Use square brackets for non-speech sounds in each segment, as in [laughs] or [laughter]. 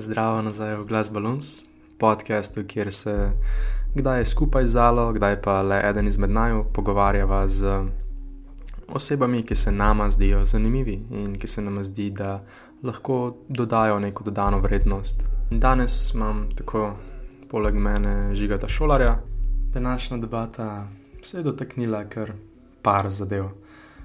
Zdravo nazaj v Glass Balloons, podkastu, kjer se kdaj skupaj Zalo, kdaj pa le eden izmed naju pogovarjava z osebami, ki se nama zdijo zanimivi in ki se nam zdi, da lahko dodajo neko dodano vrednost. Danes imam tako poleg mene žigata šolarja. Današnja debata se je dotaknila kar par zadev.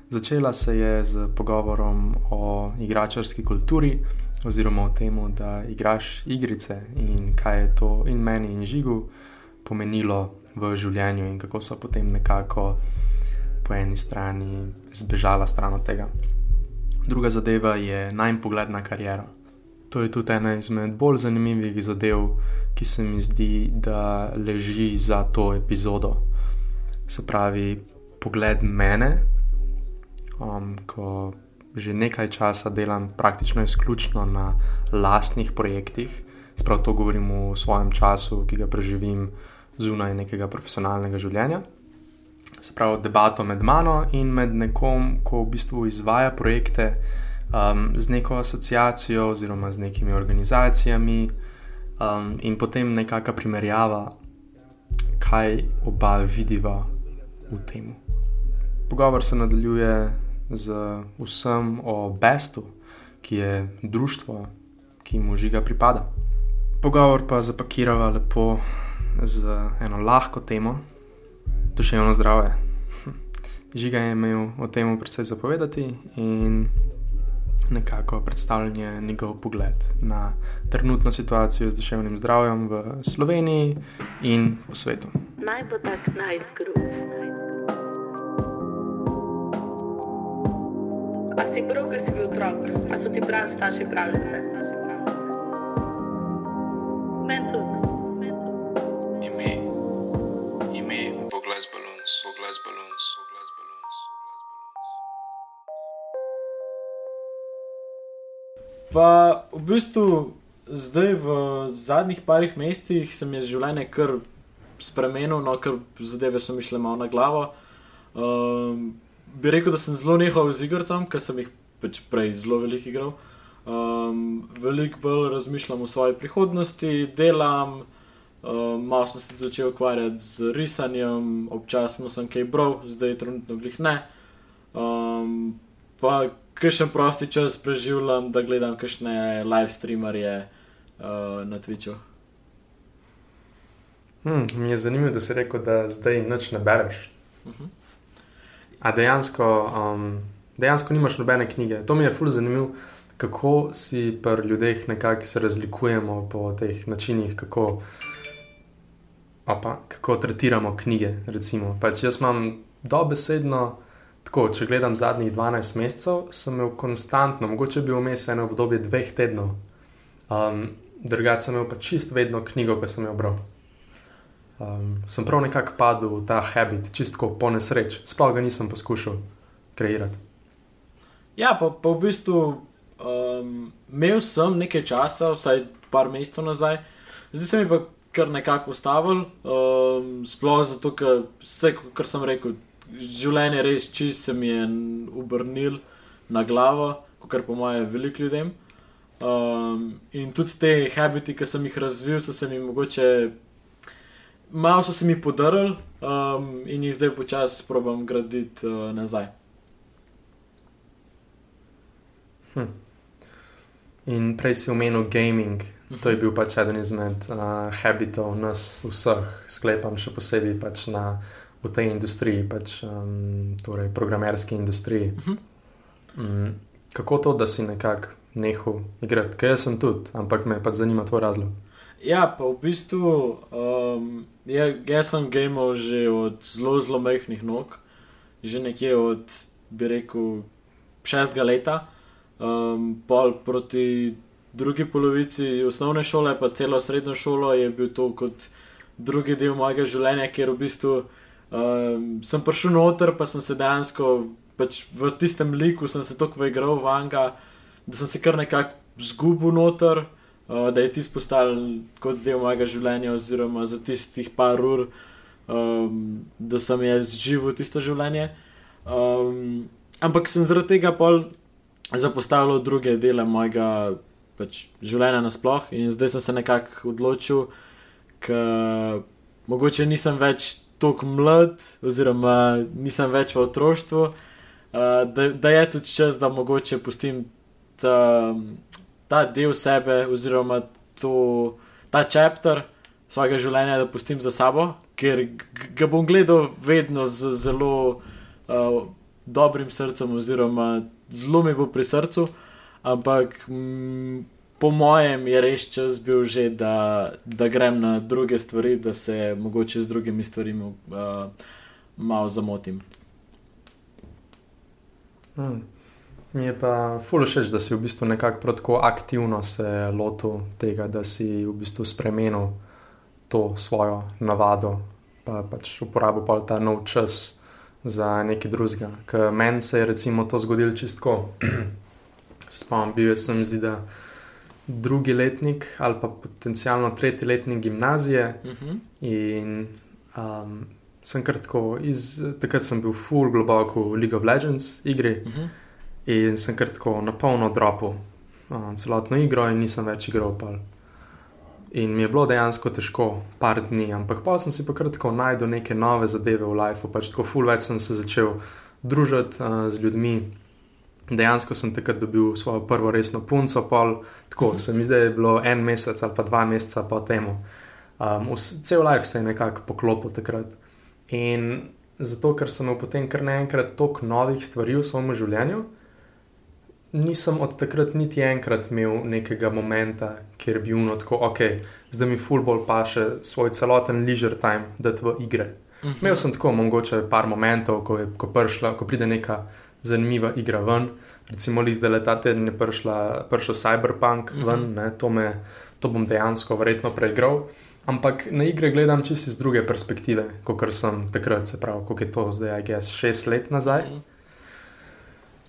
Začela se je z pogovorom o igračarski kulturi, oziroma o tem, da igraš igrice in kaj je to in meni in žigu pomenilo v življenju, in kako so potem nekako po eni strani zbežala stran od tega. Druga zadeva je najmanj pogled na kariero. To je tudi ena izmed bolj zanimivih zadev, ki se mi zdi, da leži za to epizodo. Se pravi, pogled mene, um, ko že nekaj časa delam praktično izključno na lastnih projektih, sprav to govorim v svojem času, ki ga preživim zunaj nekega profesionalnega življenja. Se pravi, debato med mano in med nekom, ko v bistvu izvaja projekte um, z neko asociacijo oziroma z nekimi organizacijami, um, in potem nekakšna primerjava, kaj oba vidiva v tem. Pogovor se nadaljuje z vsem o Bestu, ki je društvo, ki mu žiga pripada. Pogovor pa zapakirava lepo z eno lahko temo, duševno zdravje. Žiga je imel o tem predvsej zapovedati in nekako predstavljanje njegov pogled na trenutno situacijo z duševnim zdravjem v Sloveniji in po svetu. Naj bo tak najzgrub. A si prav, ker si bil otrok, a so ti pravi starši pravice. Meni tudi. Ime, ime, poglas balons, poglas balons, poglas balons. Pa v bistvu zdaj v zadnjih parih mesecih se mi je življenje kar spremenilo, no, ker zadeve so mi šle malo na glavo. Um, bi rekel, da sem zelo nehal z igrcem, ker sem jih pač prej zelo veliko igral. Um, veliko bolj razmišljam o svoji prihodnosti, delam, um, malo sem se začel ukvarjati z risanjem, občasno sem kaj bral, zdaj trenutno glih ne. Um, pa kakšen prosti čas preživljam, da gledam kakšne live streamerje uh, na Twitchu. Hmm, mi je zanimivo, da si rekel, da zdaj nič ne bereš. Uh mhm. -huh. A dejansko, um, dejansko nimaš nobene knjige. To mi je fully zanimivo, kako si pri ljudeh nekako se razlikujemo po teh načinih, kako, opa, kako tretiramo knjige. Pač jaz imam dobesedno, tako, če gledam zadnjih 12 mesecev, sem imel konstantno, mogoče bi vmes eno obdobje dveh tednov, um, drugače sem imel pa čist vedno knjigo, ki sem jo bral um, sem prav nekako padel v ta habit, čistko po nesreč, sploh ga nisem poskušal kreirati. Ja, pa, pa v bistvu um, imel sem nekaj časa, vsaj par mesecev nazaj, zdaj se mi pa kar nekako ustavil, um, sploh zato, ker vse, kar sem rekel, življenje res čist se mi je obrnil na glavo, kot po mojem velik ljudem. Um, in tudi te habiti, ki sem jih razvil, so se mi mogoče malo so se mi podarili um, in jih zdaj počasi probujem graditi uh, nazaj. Hm. In prej si omenil gaming, to je bil pač eden izmed uh, habitov nas vseh, sklepam še posebej pač na, v tej industriji, pač, um, torej programerski industriji. Mhm. Um, kako to, da si nekako nehal igrati? Kaj jaz sem tudi, ampak me pač zanima tvoj razlog. Ja, pa v bistvu um, ja, jaz sem gamer že od zelo, zelo mehkih nog, že nekje od, bi rekel, šestega leta, um, pol proti drugi polovici osnovne šole, pa celo srednjo šolo je bil to kot drugi del mojega življenja, ker v bistvu um, sem prišel noter, pa sem se dejansko pač v tistem liku, sem se tako igral v Anga, da sem se kar nekako zgubil noter uh, da je ti postal kot del mojega življenja, oziroma za tistih par ur, um, da sem jaz živel tisto življenje. Um, ampak sem zaradi tega pol zapostavljal druge dele mojega pač življenja nasploh. In zdaj sem se nekako odločil, ker mogoče nisem več tako mlad, oziroma nisem več v otroštvu, uh, da, da je tudi čas, da mogoče pustim ta, ta del sebe, oziroma to, ta čepter svojega življenja, da pustim za sabo, ker ga bom gledal vedno z zelo uh, dobrim srcem, oziroma zelo mi bo pri srcu. Ampak m, po mojem je res čas bil že, da, da grem na druge stvari, da se mogoče z drugimi stvarmi uh, malo zamotim. Hmm. Mi je pa fully všeč, da si v bistvu nekako tako aktivno se lotil tega, da si v bistvu spremenil to svojo navado, pa pač uporabil pa ta nov čas za nekaj drugega. Ker meni se je recimo to zgodilo čistko. [clears throat] Spomnim, bil sem zdi, da drugi letnik ali pa potencialno tretji letnik gimnazije. Uh -huh. In um, sem kratko, iz, takrat sem bil full globoko v League of Legends igri Uh -huh. In sem kratko na polno dropil um, celotno igro in nisem več igral. Pol. In mi je bilo dejansko težko, par dni, ampak pa sem si pa kratko najdel neke nove zadeve v lifeu, pač tako full več sem se začel družiti uh, z ljudmi. Dejansko sem takrat dobil svojo prvo resno punco, pol, tako se mi zdaj je bilo en mesec ali pa dva meseca po temu. Um, vs, cel life se je nekako poklopil takrat. In zato, ker sem imel potem kar naenkrat toliko novih stvari v svojem življenju, nisem od takrat niti enkrat imel nekega momenta, kjer bi bil tako, ok, zdaj mi fullball pa še svoj celoten leisure time, da v igre. Uh -huh. Imel sem tako mogoče par momentov, ko, je, ko, pršla, ko pride neka zanimiva igra ven. Recimo, zdaj le ta teden je prišla, prišel Cyberpunk Mhm. ven, ne, to, me, to bom dejansko verjetno preigral. Ampak na igre gledam čisto iz druge perspektive, kot sem takrat, se pravi, kako je to zdaj, aj gess, šest let nazaj. Mhm.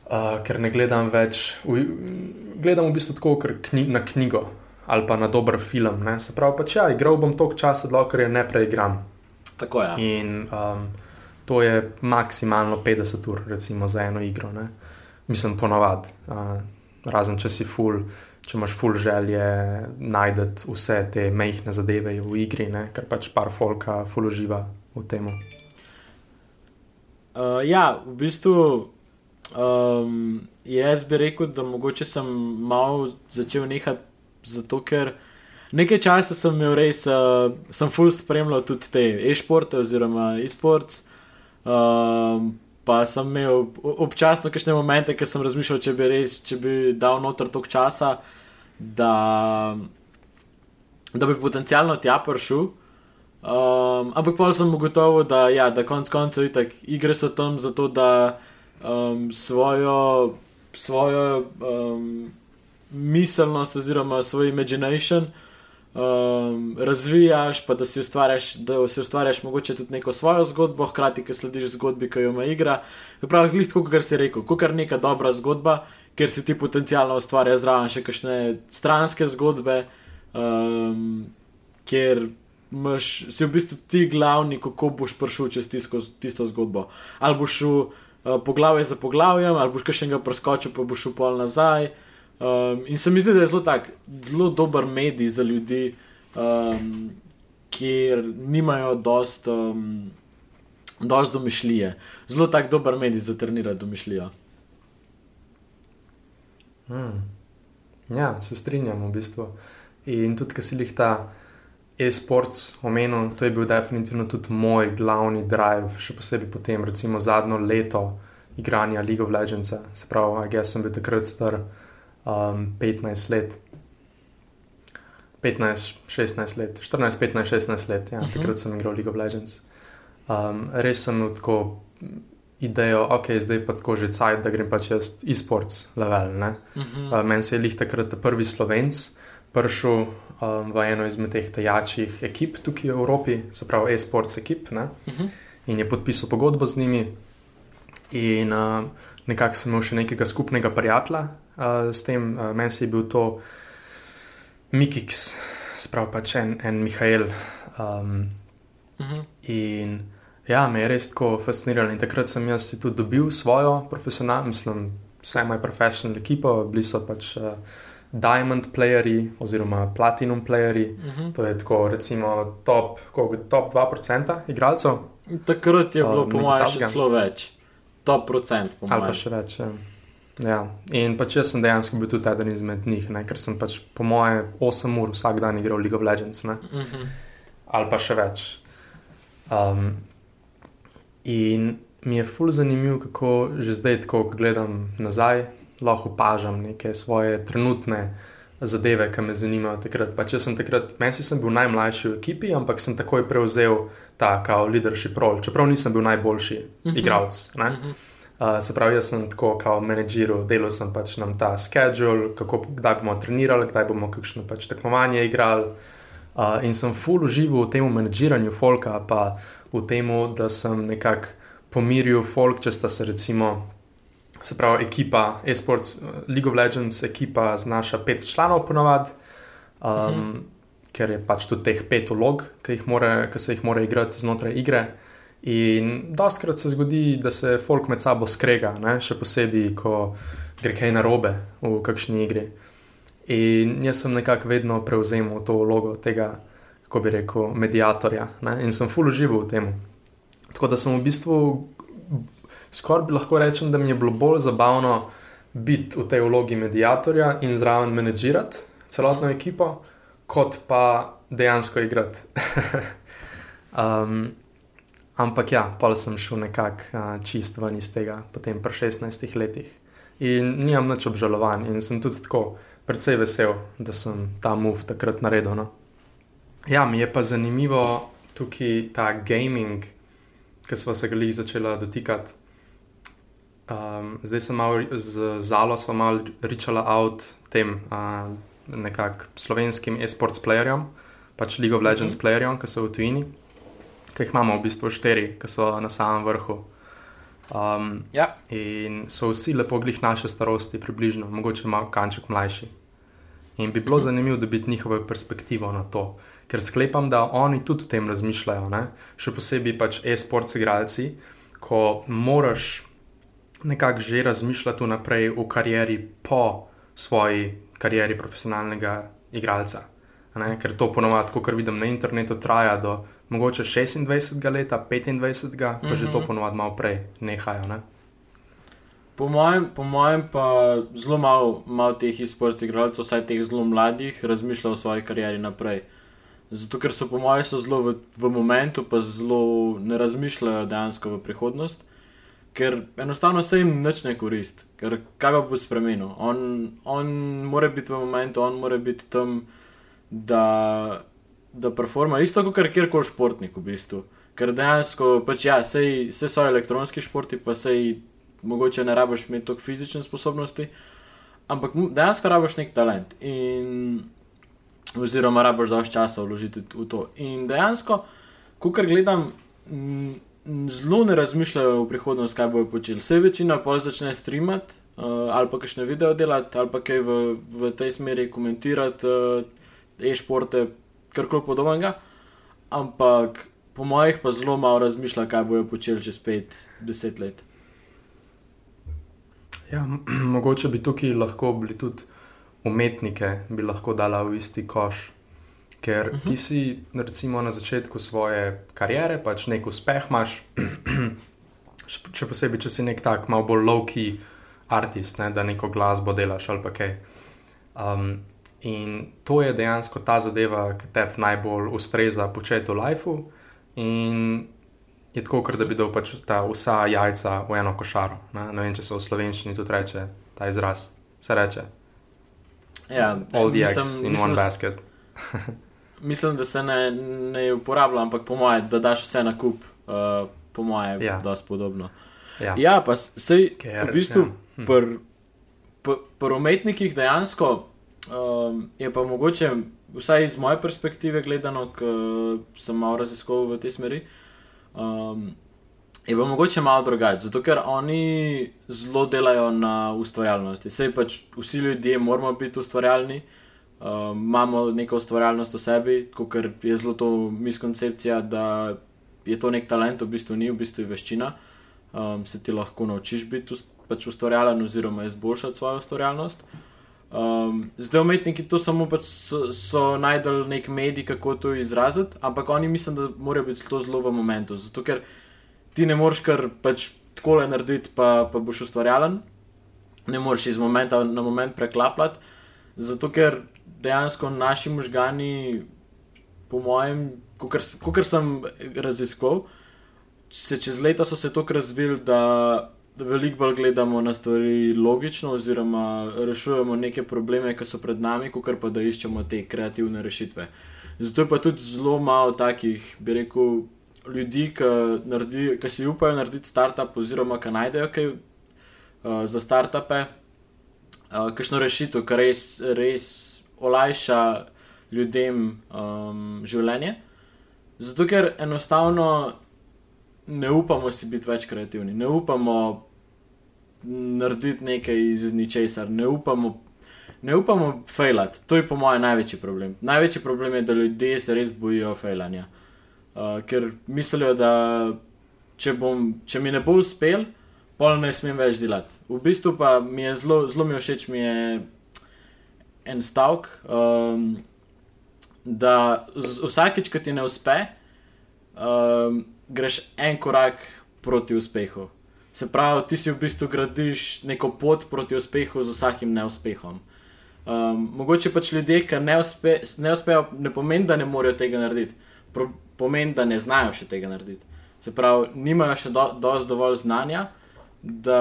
Uh, ker ne gledam več, v, gledam v bistvu tako, ker kni, na knjigo ali pa na dober film. Ne? Se pravi, pač ja, igral bom toliko časa, dokler je ne preigram. Tako je. Ja. In um, to je maksimalno 50 ur, recimo, za eno igro. Ne? Mislim, ponovadi, uh, razen če si full, če imaš full želje najdete vse te mehke zadeve v igri, ne? ker pač par folka full uživa v tem. Uh, ja, v bistvu um, jaz bi rekel, da mogoče sem malo začel nehati, zato ker nekaj časa sem imel res, uh, sem full spremljal tudi te e-športe oziroma e-sports. Um, pa sem imel občasno kakšne momente, ker sem razmišljal, če bi res, če bi dal noter toliko časa, da, da bi potencialno tja prišel. Um, ampak pa sem ugotovil, da, ja, da konec koncev itak, igre so tam zato, da um, svojo, svojo um, miselnost oziroma svoj imagination um, razvijaš, pa da si ustvarjaš, da si ustvarjaš mogoče tudi neko svojo zgodbo, hkrati, ki slediš zgodbi, ki jo ima igra. Pravi, glih tako, kot si rekel, kot neka dobra zgodba, ker si ti potencialno ustvarja zraven še kakšne stranske zgodbe, um, kjer imaš, si v bistvu ti glavni, kako boš prišel čez tisto, tisto zgodbo. Ali boš šel uh, poglavje za poglavjem, ali boš kakšnega preskočil, pa boš pol nazaj. Um, in se mi zdi, da je zelo, tak, zelo dober medij za ljudi, um, kjer nimajo dost, um, dost domišljije. Zelo tak dober medij za trenirati domišljijo. Hmm. Ja, se strinjam v bistvu. In tudi, ker si jih ta e-sports omenil, to je bil definitivno tudi moj glavni drive, še posebej potem, recimo zadnjo leto igranja League of Legends. Se pravi, jaz sem bil takrat star um, 15 let. 15, 16 let, 14, 15, 16 let, ja, uh Mhm. -huh. takrat sem igral League of Legends. Um, res sem imel tako idejo, ok, zdaj pa tako že cajt, da grem pač jaz e-sports level. Ne? Uh -huh. Uh, Meni se je lih takrat ta prvi slovenc prišel um, v eno izmed teh tajačih ekip tukaj v Evropi, se pravi e-sports ekip, ne? uh -huh. in je podpisal pogodbo z njimi. In uh, nekako sem imel še nekega skupnega prijatelja uh, s tem, uh, meni se je bil to Mikix, se pravi pač en, en Mihajl. Um, uh -huh. In ja, me je res tako fasciniralo. In takrat sem jaz tudi dobil svojo profesionalno, mislim, semi-professional ekipo, bili so pač uh, diamond playerji oziroma platinum playerji. Uh Mhm. -huh. To je tako, recimo, top, koliko, top 2% igralcev Takrat je bilo, Um, po mojem, še celo več. Top procent, po ali pa mojem. še več. Ja. Ja. In pač jaz sem dejansko bil tudi eden izmed njih, ne? ker sem pač po moje 8 ur vsak dan igral League of Legends. Ne? Mhm. ali pa še več. Um, in mi je fully zanimivo, kako že zdaj, tako, ko gledam nazaj, lahko opažam neke svoje trenutne zadeve, ki me zanimajo. Takrat. Pač jaz sem takrat, meni sem bil najmlajši v ekipi, ampak sem takoj prevzel ta kao leadership role, čeprav nisem bil najboljši Mhm. igralec. ne. Mhm. Uh, se pravi, jaz sem tako kot menedžiral, delal sem pač nam ta schedule, kako, kdaj bomo trenirali, kdaj bomo kakšno pač tekmovanje igrali. Uh, in sem full užival v tem menedžiranju folka, pa v tem, da sem nekako pomiril folk, če sta se recimo, se pravi, ekipa eSports, eh, League of Legends, ekipa znaša pet članov ponovadi. Um, uh -huh. Ker je pač tudi teh pet vlog, ki, more, ki se jih mora igrati znotraj igre. In doskrat se zgodi, da se folk med sabo skrega, ne? še posebej, ko gre kaj narobe v kakšni igri. In jaz sem nekako vedno prevzel to vlogo tega, kako bi rekel, medijatorja ne? in sem full užival v tem. Tako da sem v bistvu, skoraj bi lahko rečem, da mi je bilo bolj zabavno biti v tej vlogi medijatorja in zraven menedžirati celotno ekipo, kot pa dejansko igrati. [laughs] um, ampak ja, pa sem šel nekako uh, čist ven iz tega, potem pri 16 letih. In nimam nič obžalovan, in sem tudi tako precej vesel, da sem ta move takrat naredil. No? Ja, mi je pa zanimivo tukaj ta gaming, ki smo se ga jih začela dotikati. Um, zdaj sem malo z Zalo, malo ričala out tem uh, nekakšnim slovenskim e-sports playerjem, pač League of Legends mm -hmm. playerjem, ki so v tujini, ki jih imamo v bistvu štiri, ki so na samem vrhu. Um, Ja. in so vsi lepo glih naše starosti, približno, mogoče malo kanček mlajši. In bi bilo zanimivo dobiti njihovo perspektivo na to, ker sklepam, da oni tudi o tem razmišljajo, ne? še posebej pač e-sports igralci, ko moraš nekako že razmišljati vnaprej v karieri po svoji karieri profesionalnega igralca. Ne? Ker to ponovadi, kot vidim na internetu, traja do mogoče 26 let, 25, pa že to Mhm. ponovadi malo prej nehajo. Ne? Po mojem, po mojem pa zelo malo mal teh e-sports igralcev, vsaj teh zelo mladih, razmišlja o svoji karieri naprej. Zato, ker so po mojem zelo v, v momentu, pa zelo ne razmišljajo dejansko v prihodnost, ker enostavno se jim nič ne korist, ker kaj pa bo spremenil. On, on mora biti v momentu, on mora biti tam, da, da performa isto kot kjerkoli športnik v bistvu. Ker dejansko, pač ja, sej, sej so elektronski športi, pa sej mogoče ne rabiš imeti toliko fizične sposobnosti, ampak dejansko rabiš nek talent. In, oziroma, rabiš dovolj časa vložiti v to. In dejansko, ko kar gledam, m, zelo ne razmišljajo v prihodnost, kaj bojo počeli. Vse večina pol začne streamati. Uh, ali pa kakšne video delati, ali pa kaj v, v tej smeri komentirati, uh, e-športe, karkoli podobnega. Ampak po mojih pa zelo malo razmišlja, kaj bojo počeli čez 5-10 let. Ja, [clears throat] mogoče bi tukaj lahko bili tudi umetnike, bi lahko dala v isti koš. Ker Mhm. ti si, recimo, na začetku svoje kariere, pač nek uspeh imaš, [clears throat] še posebej, če si nek tak malo bolj low-key artist, ne, da neko glasbo delaš ali pa kaj. Um, in to je dejansko ta zadeva, ki te najbolj ustreza početi v lifeu. In je tako, kot da bi dal pač ta vsa jajca v eno košaro. Ne, ne vem, če se v slovenščini tudi reče ta izraz. Se reče. Ja, All the eggs mislim- in mislim, one basket. [laughs] Mislim, da se ne, ne uporablja, ampak po mojem, da daš vse na kup, uh, po mojem, Ja. da je podobno. Ja. Ja, pa sej, Ker, v bistvu, ja. Hm. pri pr, pr umetnikih dejansko um, je pa mogoče, vsaj iz moje perspektive gledano, ki sem malo raziskoval v tej smeri, um, je pa mogoče malo drugače, zato ker oni zelo delajo na ustvarjalnosti. Sej pač vsi ljudje moramo biti ustvarjalni. Um, imamo neko ustvarjalnost v sebi, kot je zelo to miskoncepcija, da je to nek talent, v bistvu ni, v bistvu je veščina. Um, se ti lahko naučiš biti ust, pač ustvarjalen, oziroma izboljšati svojo ustvarjalnost. Um, zdaj umetniki to samo pač so, so najdel nek medij, kako to izraziti, ampak oni mislim, da morajo biti to zelo v momentu. Zato ker ti ne moreš kar pač tako le narediti, pa, pa boš ustvarjalen, ne moreš iz momenta na moment preklapljati. Zato ker dejansko naši možgani, po mojem, kot sem raziskoval, se čez leta so se tako razvili, da veliko bolj gledamo na stvari logično, oziroma rešujemo neke probleme, ki so pred nami, kot pa da iščemo te kreativne rešitve. Zato je pa tudi zelo malo takih, bi rekel, ljudi, ki, si upajo narediti startup, oziroma ki najdejo kaj uh, za startupe, uh, kakšno rešitev, ki res, res olajša ljudem um, življenje. Zato, ker enostavno ne upamo si biti več kreativni, ne upamo narediti nekaj iz ničesar, ne upamo, ne upamo failati. To je po mojem največji problem. Največji problem je, da ljudje se res bojijo failanja. Uh, ker mislijo, da če, bom, če mi ne bo uspel, pol ne smem več delati. V bistvu pa mi je zelo, zelo mi všeč, mi je en stavek, um, da vsakeč, ko ti ne uspe, um, greš en korak proti uspehu. Se pravi, ti si v bistvu gradiš neko pot proti uspehu z vsakim neuspehom. Um, mogoče pač ljudje, ki ne, uspe, ne uspejo, ne pomeni, da ne morejo tega narediti, Pro, pomeni, da ne znajo še tega narediti. Se pravi, nimajo še do, dovolj znanja, da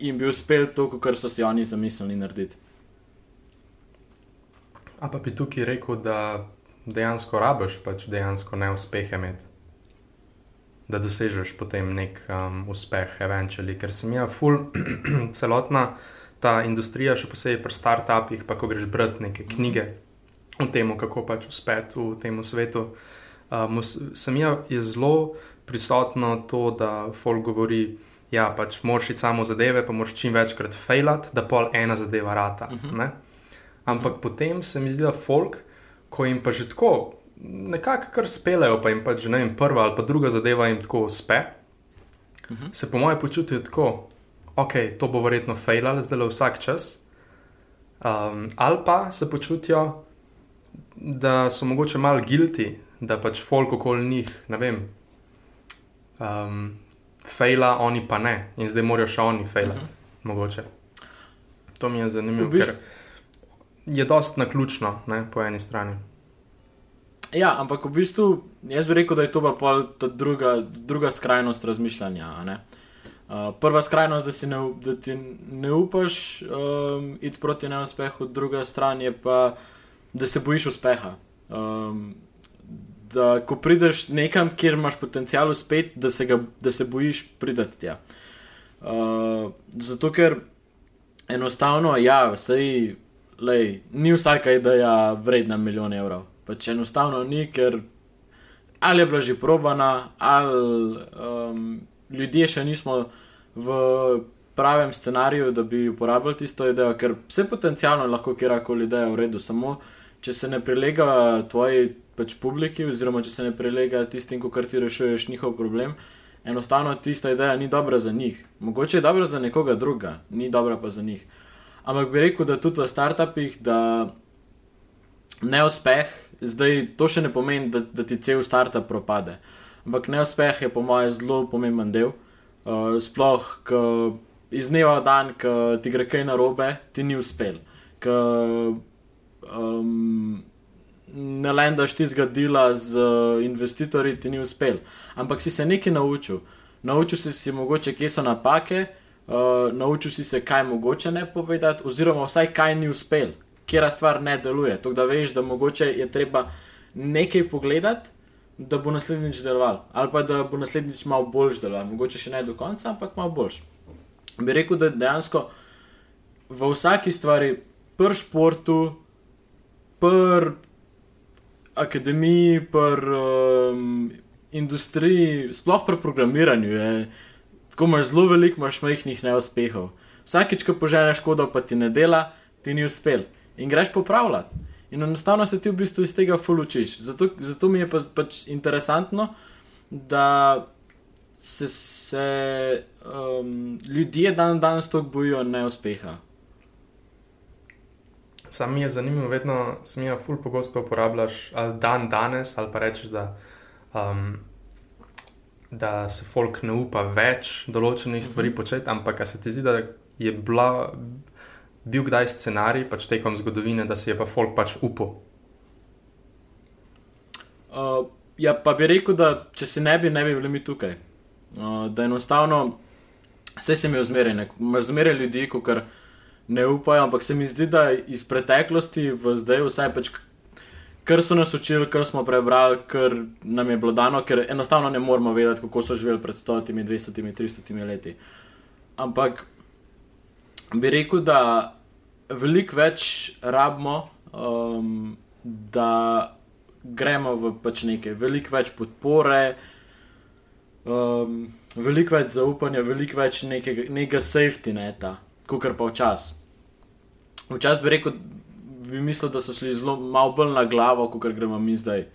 jim bi uspel to, kar so si oni zamislili narediti. A pa bi tukaj rekel, da dejansko rabiš pač dejansko neuspehe imeti da dosežeš potem nek um, uspeh, eventually. Ker sem jaz, full, [clears throat] celotna ta industrija, še posebej pri startupih, pa ko greš brati neke knjige o tem, kako pač uspeti v tem svetu. Um, sem jaz zelo prisotno to, da folk govori. Ja, pač moraš iti samo zadeve, pa moraš čim večkrat failati, da pol ena zadeva rata. Uh mhm. -huh. Ampak -huh. potem se mi zdi, da folk, ko jim pa že tako nekako kar spelejo, pa jim pač ne vem, prva ali pa druga zadeva jim tako uspe, mhm. -huh. se po mojem počutijo tako, ok, to bo verjetno failal, zdaj le vsak čas. Um, ali pa se počutijo, da so mogoče malo guilty, da pač folk okoli njih, ne vem, um, faila, oni pa ne, in zdaj morajo še oni failati, uh mhm. -huh. mogoče. To mi je zanimivo, v bistvu... ker je dost naključno, ne, po eni strani. Ja, ampak v bistvu jaz bi rekel, da je to pa ta druga, druga skrajnost razmišljanja. Uh, prva skrajnost, da, ne, da ti ne upaš um, iti proti neuspehu, druga stran je pa, da se bojiš uspeha. Um, da, ko prideš nekam, kjer imaš potencial uspeti, da, da se bojiš pridati tja. Uh, zato ker enostavno, ja, sej, lej, ni vsaka ideja vredna milijon evrov pač enostavno ni, ker ali je bila že probana, ali um, ljudje še nismo v pravem scenariju, da bi uporabljali tisto idejo, ker vse potencialno lahko kjerkoli ideja v redu, samo če se ne prelega tvoji pač publiki, oziroma če se ne prelega tistim, kar ti rešuješ njihov problem. Enostavno tista ideja ni dobra za njih. Mogoče je dobra za nekoga druga, ni dobra pa za njih. Ampak bi rekel, da tudi v startupih, da neuspeh Zdaj, to še ne pomeni, da, da ti cel startup propade. Ampak neuspeh je, po mojem, zelo pomemben del. Uh, sploh, ko iz dneva v dan, ko ti gre kaj narobe, ti ni uspel. Ko um, ne lendaš ti zgradila z uh, investitorji, ti ni uspel. Ampak si se nekaj naučil. Naučil si se mogoče, kje so napake, uh, naučil si se, kaj mogoče ne povedati, oziroma vsaj kaj ni uspel, kjer stvar ne deluje. To, da veš, da mogoče je treba nekaj pogledati, da bo naslednjič deloval, ali pa da bo naslednjič malo boljš deloval. Mogoče še ne do konca, ampak malo boljš. Bi rekel, da dejansko v vsaki stvari, pr športu, pr akademiji, pr um, industriji, sploh pr programiranju, je, tako imaš zelo veliko, imaš majhnih neuspehov. Vsakič, ko poženeš kodo, pa ti ne dela, ti ni uspel in greš popravljati. In enostavno se ti v bistvu iz tega fulučiš. Zato, zato mi je pa, pač interesantno, da se, se um, ljudje dan danes tako bojijo neuspeha. Sam mi je zanimivo, vedno sem jih ful pogosto uporabljaš, ali dan danes, ali pa rečeš, da, um, da se folk ne upa več določenih stvari -hmm. početi, ampak se ti zdi, da je bila, bil kdaj scenarij, pač tekom zgodovine, da se je pa folk pač upal. Uh, ja, pa bi rekel, da če se ne bi, ne bi bili mi tukaj. Uh, da enostavno, vse se mi je zmeraj, imaš zmeraj ljudi, kot kar ne upajo, ampak se mi zdi, da iz preteklosti v zdaj vse pač. Kar so nas učili, kar smo prebrali, kar nam je bilo dano, ker enostavno ne moramo vedeti, kako so živeli pred 100, 200, 300 leti. Ampak bi rekel, da veliko več rabimo, um, da gremo v pač nekaj, veliko več podpore, um, veliko več zaupanja, veliko več nekega, nekega safety neta, kot pa včasih. Včasih bi rekel, bi mislil, da so šli zelo malo bolj na glavo, kot gremo mi zdaj.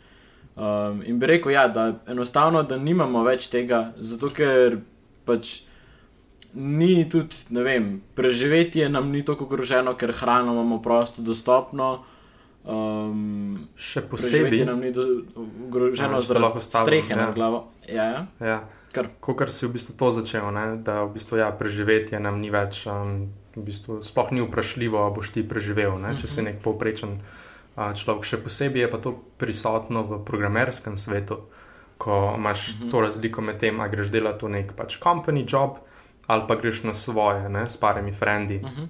Um, in bi rekel, ja, da enostavno, da nimamo več tega, zato ker pač ni tudi, ne vem, preživetje nam ni tako ogroženo, ker hrano imamo prosto dostopno. Um, Še posebej nam ni ogroženo ja, zaradi strehe ja. na glavo. Ja, ja. ja. Kot si v bistvu to začel, ne? da v bistvu, ja, preživetje nam ni več. Um, v bistvu, sploh ni vprašljivo, ali boš ti preživel, ne? če si mhm. nek povprečen človek. Še posebej je pa to prisotno v programerskem svetu, ko imaš uh mhm. -huh. to razliko med tem, ali greš delati v nek pač company job ali pa greš na svoje, ne? s parimi frendi. Uh mhm. -huh.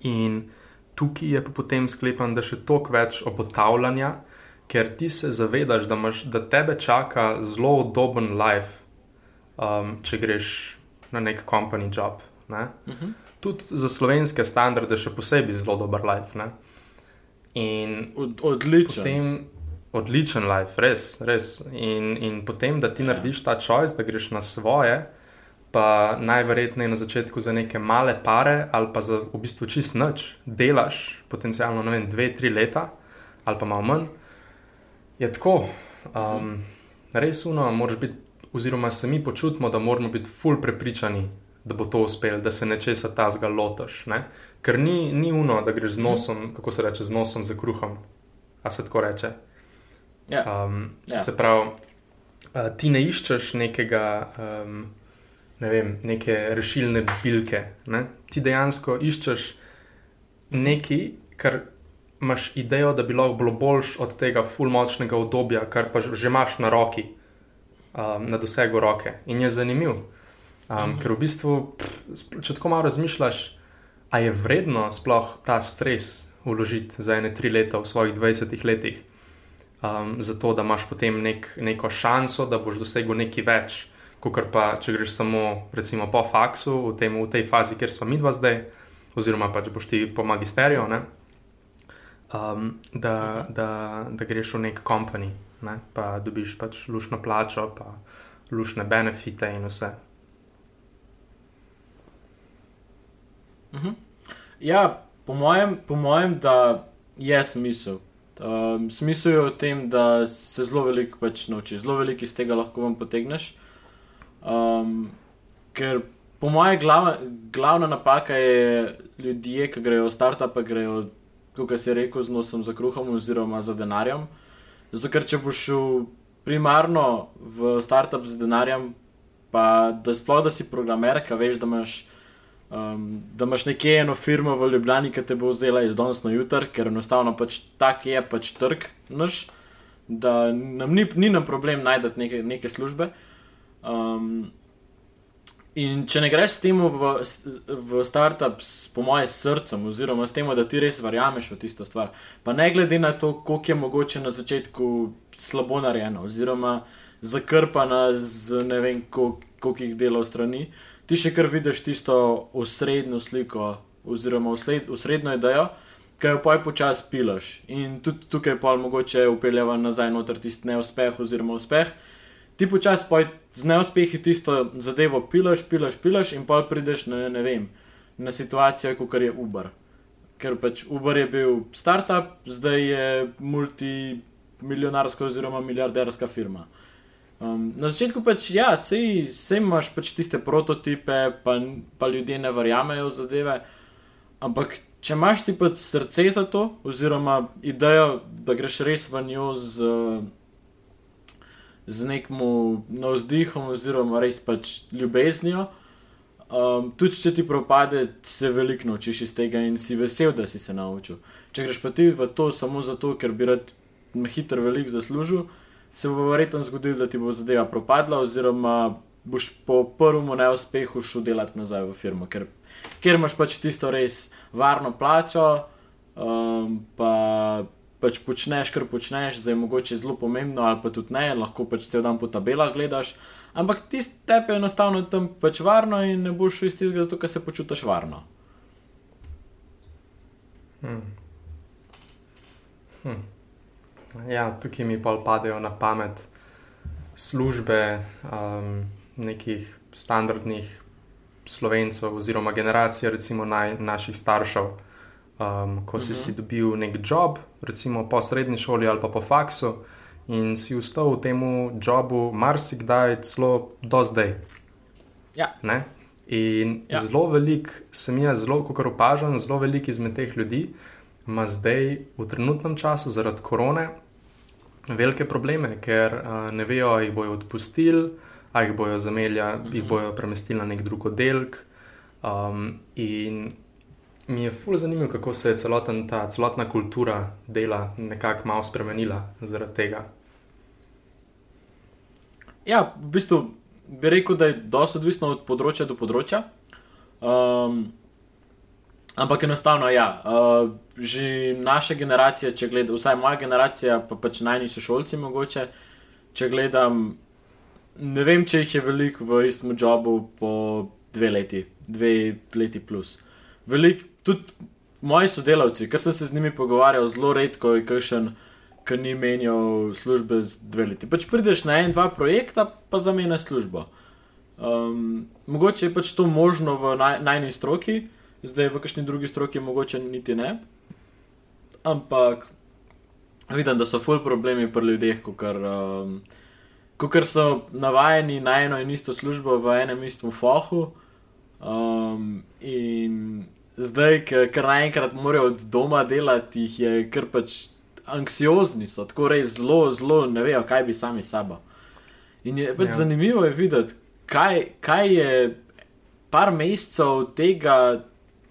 In tukaj je pa potem sklepan, da še toliko več obotavljanja. Ker ti se zavedaš, da, imaš, da tebe čaka zelo udoben life, um, če greš na nek company job. Ne? Uh -huh tudi za slovenske standarde, še posebej zelo dober life. Ne? In Od, odličen. Potem, odličen life, res. res. In, in potem, da ti ja. narediš ta choice, da greš na svoje, pa najverjetneje na začetku za neke male pare, ali pa za v bistvu čist noč, delaš potencialno vem, dve, tri leta, ali pa malo manj. Je tako. Um, res uno, moraš biti, oziroma se mi počutimo, da moramo biti ful prepričani, da bo to uspelo, da se nečesa ta zga lotaš. Ne? Ker ni, ni uno, da greš z mhm. nosom, kako se reče, z nosom za kruhom. A se tako reče. Ja. Um, ja. Se pravi, uh, ti ne iščeš nekega, um, ne vem, neke rešilne bilke. Ne? Ti dejansko iščeš nekaj, kar imaš idejo, da bi lahko bilo boljš od tega fulmočnega obdobja, kar pa že imaš na roki, um, na dosegu roke. In je zanimivo. Um. Ker v bistvu, pff, če tako malo razmišljaš, a je vredno sploh ta stres uložiti za ene tri leta v svojih 20 letih, um, zato da imaš potem nek, neko šanso, da boš dosegel nekaj več, kot pa če greš samo recimo, po faksu, v, tem, v tej fazi, kjer smo mi dva zdaj, oziroma pač boš ti po magisteriju, ne, um, da, da, da greš v nek kompani, ne, pa dobiš pač lušno plačo, pa lušne benefite in vse. Mhm. Ja, po mojem, po mojem, da je smisel. Um, smisel je v tem, da se zelo veliko pač naučiš, zelo veliko iz tega lahko vam potegneš. Um, ker po mojem, glav, glavna napaka je ljudje, ki grejo v start-up, grejo, kot je rekel, z nosom za kruhom oziroma za denarjem. Zato, ker če boš šel primarno v start-up z denarjem, pa da sploh da si programer, ki veš, da imaš um, da imaš nekje eno firmo v Ljubljani, ki te bo vzela iz danes na jutr, ker enostavno pač tak je pač trg naš, da nam ni, ni nam problem najti neke, neke službe. Um, in če ne greš s tem v, v startup, s, po mojem srcu, oziroma s tem, da ti res verjameš v tisto stvar, pa ne glede na to, koliko je mogoče na začetku slabo narejeno, oziroma zakrpana z ne vem, koliko jih dela v strani ti še kar vidiš tisto osrednjo sliko, oziroma osrednjo idejo, ki jo poj počasi pilaš. In tudi tukaj pa mogoče upeljava nazaj noter tisti neuspeh oziroma uspeh. Ti počasi poj z neuspehi tisto zadevo pilaš, pilaš, pilaš in pa prideš na, ne vem, na situacijo, kot je Uber. Ker pač Uber je bil startup, zdaj je multimilionarska oziroma milijarderska firma. Um, na začetku pač, ja, sej, sej imaš pač tiste prototipe, pa, pa ljudje ne verjamejo v zadeve. Ampak če imaš ti pač srce za to, oziroma idejo, da greš res v njo z, z nekim navzdihom, oziroma res pač ljubeznijo. Um, tudi če ti propade, se veliko naučiš iz tega in si vesel, da si se naučil. Če greš pa ti v to samo zato, ker bi rad hiter veliko zaslužil, se bo verjetno zgodilo, da ti bo zadeva propadla, oziroma boš po prvem neuspehu šel delati nazaj v firmo, ker, ker imaš pač tisto res varno plačo, um, pa pač počneš, kar počneš, zdaj je mogoče zelo pomembno, ali pa tudi ne, lahko pač cel dan po tabelah gledaš. Ampak ti tepe enostavno tam pač varno in ne boš šel iz tega, zato ker se počutiš varno. Hmm. Hmm. Ja, tukaj mi pa padejo na pamet službe um, nekih standardnih slovencev, oziroma generacije, recimo naj, naših staršev. Um, ko si, uh -huh. si dobil nek job, recimo po srednji šoli ali pa po faksu, in si ustal v tem jobu, marsikdaj, celo do zdaj. Ja. In ja. zelo velik, sem jaz, zelo, kot opažam, zelo velik izmed teh ljudi ima zdaj v trenutnem času zaradi korone velike probleme, ker uh, ne vejo, ali jih bojo odpustili, ali jih bojo zamenjali, uh -huh. jih mhm. bojo premestili na nek drug oddelek. Um, in mi je fully zanimivo, kako se je celoten, ta celotna kultura dela nekako malo spremenila zaradi tega. Ja, v bistvu bi rekel, da je dosto odvisno od področja do področja. Um, ampak enostavno, ja, uh, že naša generacija, če gledam, vsaj moja generacija, pa pač najnižji šolci, mogoče, če gledam, ne vem, če jih je veliko v istem jobu po dve leti, dve leti plus. Veliko tudi moji sodelavci, ker sem se z njimi pogovarjal, zelo redko je kakšen, ki ni menjal službe z dve leti. Pač prideš na en, dva projekta, pa zamenjaš službo. Um, mogoče je pač to možno v naj, najnižji stroki, zdaj v kakšni drugi stroki mogoče niti ne. Ampak vidim, da so full problemi pri ljudeh, ker um, so navajeni na eno in isto službo v enem istem fohu. Um, in zdaj, ker naenkrat morajo od doma delati, jih je kar pač anksiozni, so tako res zelo, zelo ne vejo, kaj bi sami sabo. In je pač ja. zanimivo je videti, kaj, kaj je par mesecev tega,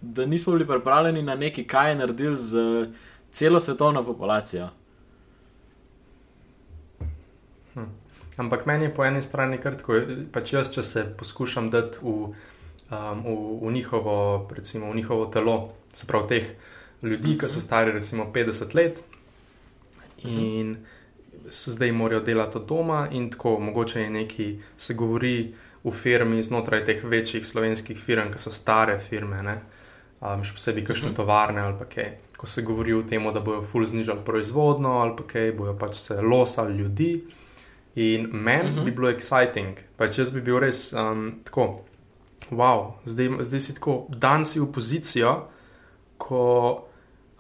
da nismo bili pripravljeni na nekaj, kaj je naredil z celo svetovno populacijo. Hm. Ampak meni je po eni strani kar tako, pač jaz, če se poskušam dati v um, v, v, njihovo, recimo, v njihovo telo, se pravi teh ljudi, ki so mhm. stari recimo 50 let in so zdaj morajo delati od doma, in tako mogoče je nekaj, se govori v firmi znotraj teh večjih slovenskih firm, ki so stare firme. Um, še posebej, kakšne uh -huh. tovarne ali kaj. Ko se govori o tem, da bojo ful znižali proizvodno ali pa kaj, bojo pač se losali ljudi. In meni uh -huh. bi bilo exciting, pač jaz bi bil res um, tako wow, zdaj, zdaj si tako, dan si v pozicijo, ko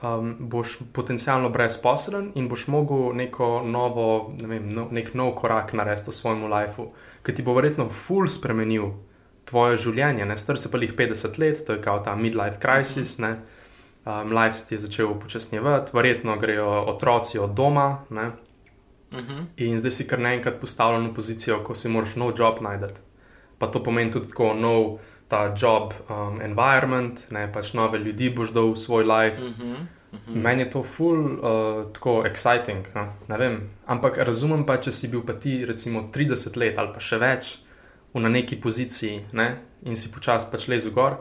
um, boš potencialno brezposelen in boš mogel neko novo, ne vem, no, nek nov korak narediti v svojem lifeu, ki ti bo verjetno full spremenil tvoje življenje. Ne? Star se pa jih 50 let, to je kao ta midlife crisis. Ne? Um, life ti je začel upočasnjevati, verjetno grejo otroci od doma. Uh mhm. -huh. In zdaj si kar naenkrat postavljen v pozicijo, ko si moraš nov job najti pa to pomeni tudi tako nov ta job um, environment, ne pač nove ljudi boš dal v svoj life. Uh -huh, uh -huh. Meni je to full uh, tako exciting. Ne vem. Ampak razumem pa, če si bil pa ti recimo 30 let ali pa še več na neki poziciji ne? in si počasi pač lezel gor,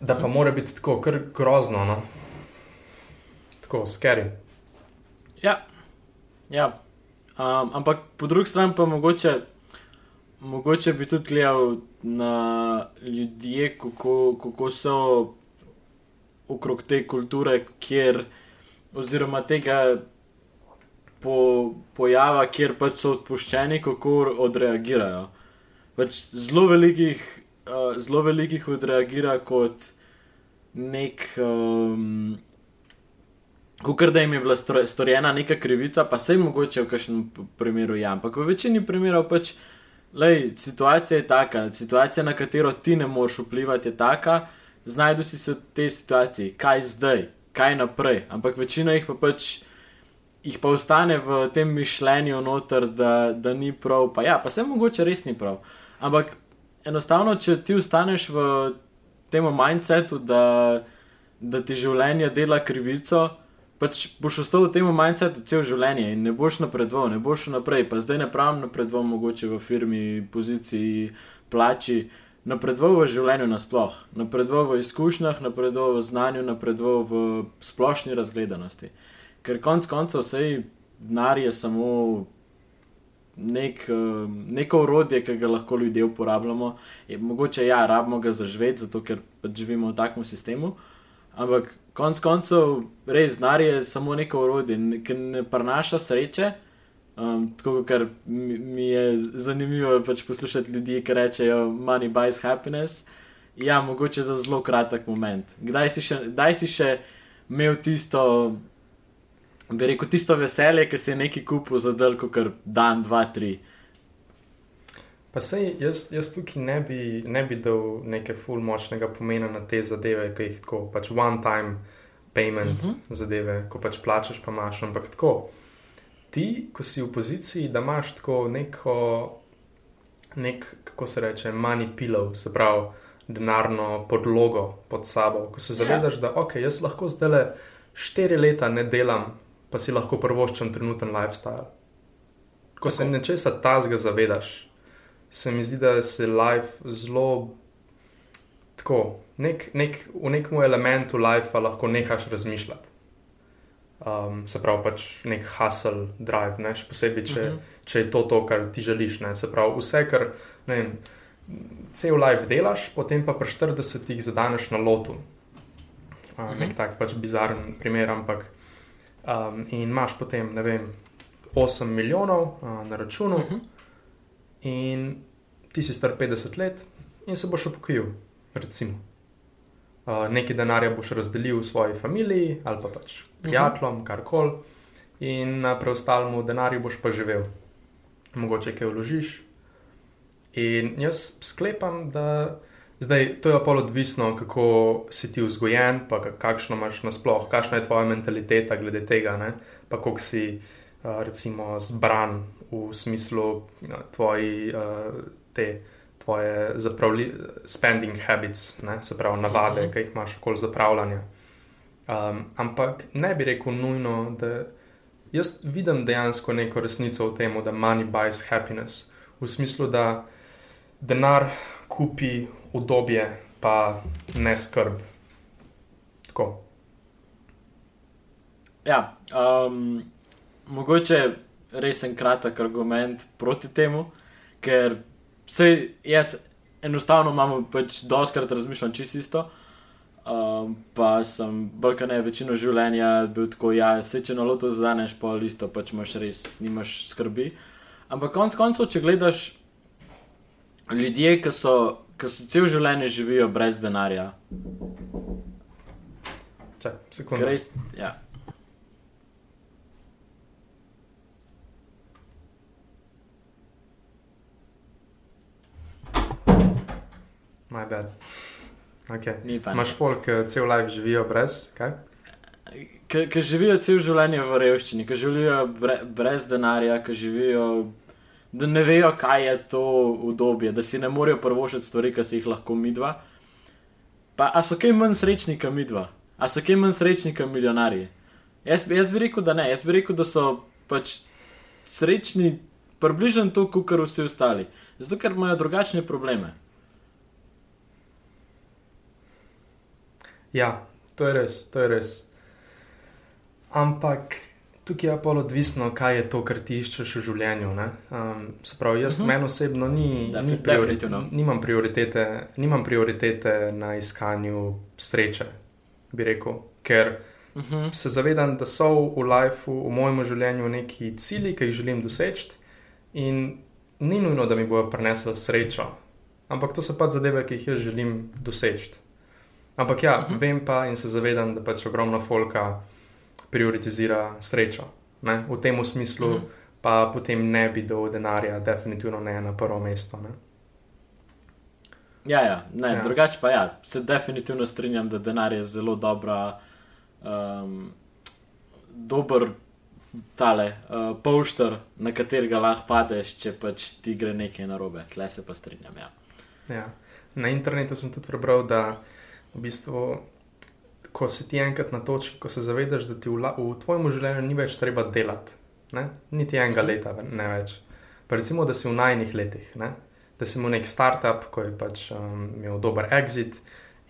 da pa mora biti tako kar grozno, no? tako scary. Ja, ja. Um, ampak po drugi strani pa mogoče mogoče bi tudi gledal na ljudi, kako, kako so okrog te kulture, kjer, oziroma tega po, pojava, kjer pač so odpuščeni, kako odreagirajo. Pač zelo velikih, uh, zelo velikih odreagira kot nek. Um, Kot da jim je bila storjena neka krivica, pa se jim mogoče v kažem primeru ja, ampak v večini primerov pač uh, Lej, situacija je taka, situacija, na katero ti ne moreš vplivati, je taka, znajdu si se v tej situaciji, kaj zdaj, kaj naprej. Ampak večina jih pa pač. Jih pa ostane v tem mišljenju, noter, da, da ni prav, pa ja, pa se mogoče res ni prav. Ampak enostavno, če ti ostaneš v tem mindsetu, da, da ti življenje dela krivico, pač boš ostal v tem mindsetu cel življenje in ne boš napredoval, ne boš naprej. Pa zdaj ne pravim napredoval, mogoče v firmi, poziciji, plači. Napredoval v življenju nasploh, napredoval v izkušnjah, napredoval v znanju, napredoval v splošni razgledanosti. Ker konec koncev vse denar je samo nek, uh, neko urodje, ki ga lahko ljudje uporabljamo. Je, mogoče ja, rabimo ga zaživeti, zato ker pač živimo v takem sistemu. Ampak konec koncev, res znar je samo neko urodje, ki ne prenaša sreče. Um, tako kar mi, mi je zanimivo pač poslušati ljudi, ki rečejo: Money buys happiness. Ja, mogoče za zelo kratek moment. Kdaj si še, si še imel tisto bi rekel, tisto veselje, ki se je neki kupil za delko, kar dan, dva, tri. Pa sej, jaz, jaz tukaj ne bi, ne bi dal neke full močnega pomena na te zadeve, ki jih tako, pač one time payment uh mhm. -huh. zadeve, ko pač plačeš, pa imaš. Ampak tako, ti, ko si v poziciji, da imaš tako neko, nek, kako se reče, money pillow, se pravi, denarno podlogo pod sabo, ko se ja. zavedaš, yeah. da ok, jaz lahko zdaj le štiri leta ne delam pa si lahko prvoščem trenuten lifestyle. Ko Tako. se nečesa tazga zavedaš, se mi zdi, da se life zelo tako, nek, nek, v nekem elementu life lahko nehaš razmišljati. Um, se pravi, pač nek hustle drive, ne? še posebej, če, uh mhm. -huh. če je to to, kar ti želiš. Ne? Se pravi, vse, kar ne vem, cel life delaš, potem pa pri 40 zadaneš na lotu. Uh, uh -huh. Nek mhm. tak pač bizaren primer, ampak um, in imaš potem, ne vem, 8 milijonov uh, na računu, uh mhm. -huh. in ti si star 50 let, in se boš upokojil, recimo. Uh, nekaj denarja boš razdelil svoji familiji ali pa pač mhm. prijateljem, uh -huh. karkoli, in na preostalem denarju boš pa živel, mogoče kaj vložiš. In jaz sklepam, da Zdaj, to je pa odvisno, kako si ti vzgojen, pa kakšno imaš nasploh, kakšna je tvoja mentaliteta glede tega, ne? pa kako si recimo zbran v smislu tvoji, te, tvoje zapravli, spending habits, ne? se pravi navade, uh -huh. ki jih imaš okoli zapravljanja. Um, ampak ne bi rekel nujno, da jaz vidim dejansko neko resnico v tem, da money buys happiness, v smislu, da denar kupi udobje, pa ne skrb. Tako. Ja, um, mogoče res en kratek argument proti temu, ker se jaz enostavno imamo pač doskrat razmišljam čisto isto. Um, pa sem bolj ne večino življenja bil tako, ja, se če na loto zadaneš, pa listo, pač imaš res, nimaš skrbi. Ampak konec koncev, če gledaš ljudje, ki so ki so cel življenje živijo brez denarja. Če, sekunda. Res, ja. Maj bed. Okay. Imáš folk, ki cel life živijo brez, kaj? Ki živijo cel življenje v revščini, ki živijo bre, brez denarja, ki živijo da ne vejo, kaj je to udobje, da si ne morejo prvošiti stvari, ki si jih lahko midva. Pa, a so kaj manj srečni, kot midva, a so kaj manj srečni, kot milijonarji. Jaz, jaz bi rekel, da ne, jaz bi rekel, da so pač srečni, približno to, kot vsi ostali, zato ker imajo drugačne probleme. Ja, to je res, to je res. Ampak tukaj je pa odvisno, kaj je to, kar ti iščeš v življenju. Um, se pravi, jaz uh mhm. -huh. meni osebno ni, ni priori nimam, prioritete, nimam prioritete na iskanju sreče, bi rekel. Ker uh mhm. -huh. se zavedam, da so v lifeu, v mojem življenju, neki cilji, ki jih želim doseči, in ni nujno, da mi bojo prinesli srečo. Ampak to so pač zadeve, ki jih jaz želim doseči. Ampak ja, uh mhm. -huh. vem pa in se zavedam, da pač ogromno folka prioritizira srečo. Ne? V tem smislu mm. pa potem ne bi dal denarja, definitivno ne na prvo mesto. Ne? Ja, ja, ne, Ja. drugače pa ja, se definitivno strinjam, da denar je zelo dobra, um, dober tale uh, polšter, na katerega lahko padeš, če pač ti gre nekaj narobe. Tle se pa strinjam. Ja. Ja. Na internetu sem tudi prebral, da v bistvu, ko si ti enkrat na točki, ko se zavedaš, da ti v, la- v tvojem življenju ni več treba delati, ne? niti enega Mhm. leta, ne več. Pa recimo, da si v najnih letih, ne? da si imel nek startup, ko je pač um, imel dober exit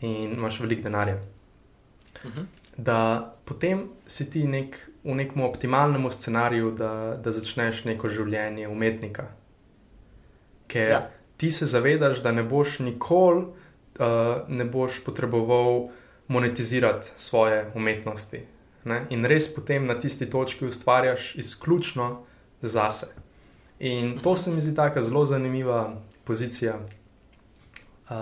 in imaš veliko denarja. Mhm. Da potem si ti nek, v nekem optimalnem scenariju, da, da začneš neko življenje umetnika. Ker. Ja. ti se zavedaš, da ne boš nikoli uh, ne boš potreboval monetizirati svoje umetnosti. Ne? In res potem na tisti točki ustvarjaš izključno zase. In to se mi zdi tako zelo zanimiva pozicija, uh,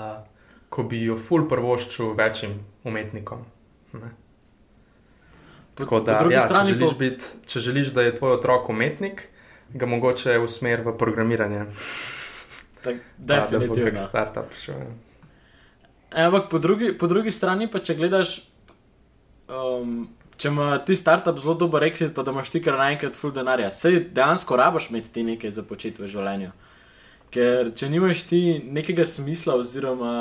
ko bi jo ful prvoščil večjim umetnikom. Ne? Po, Tako da, po drugi ja, če, želiš pa, biti, če želiš, da je tvoj otrok umetnik, ga mogoče usmer v programiranje. tak, Pa Da bo definitivno. kak startup šel. Ja. Ampak po po drugi strani, pa če gledaš, um, če ima ti startup zelo dober exit, pa da imaš ti kar naenkrat full denarja, sej dejansko rabaš imeti ti nekaj za početi v življenju. Ker če nimaš ti nekega smisla oziroma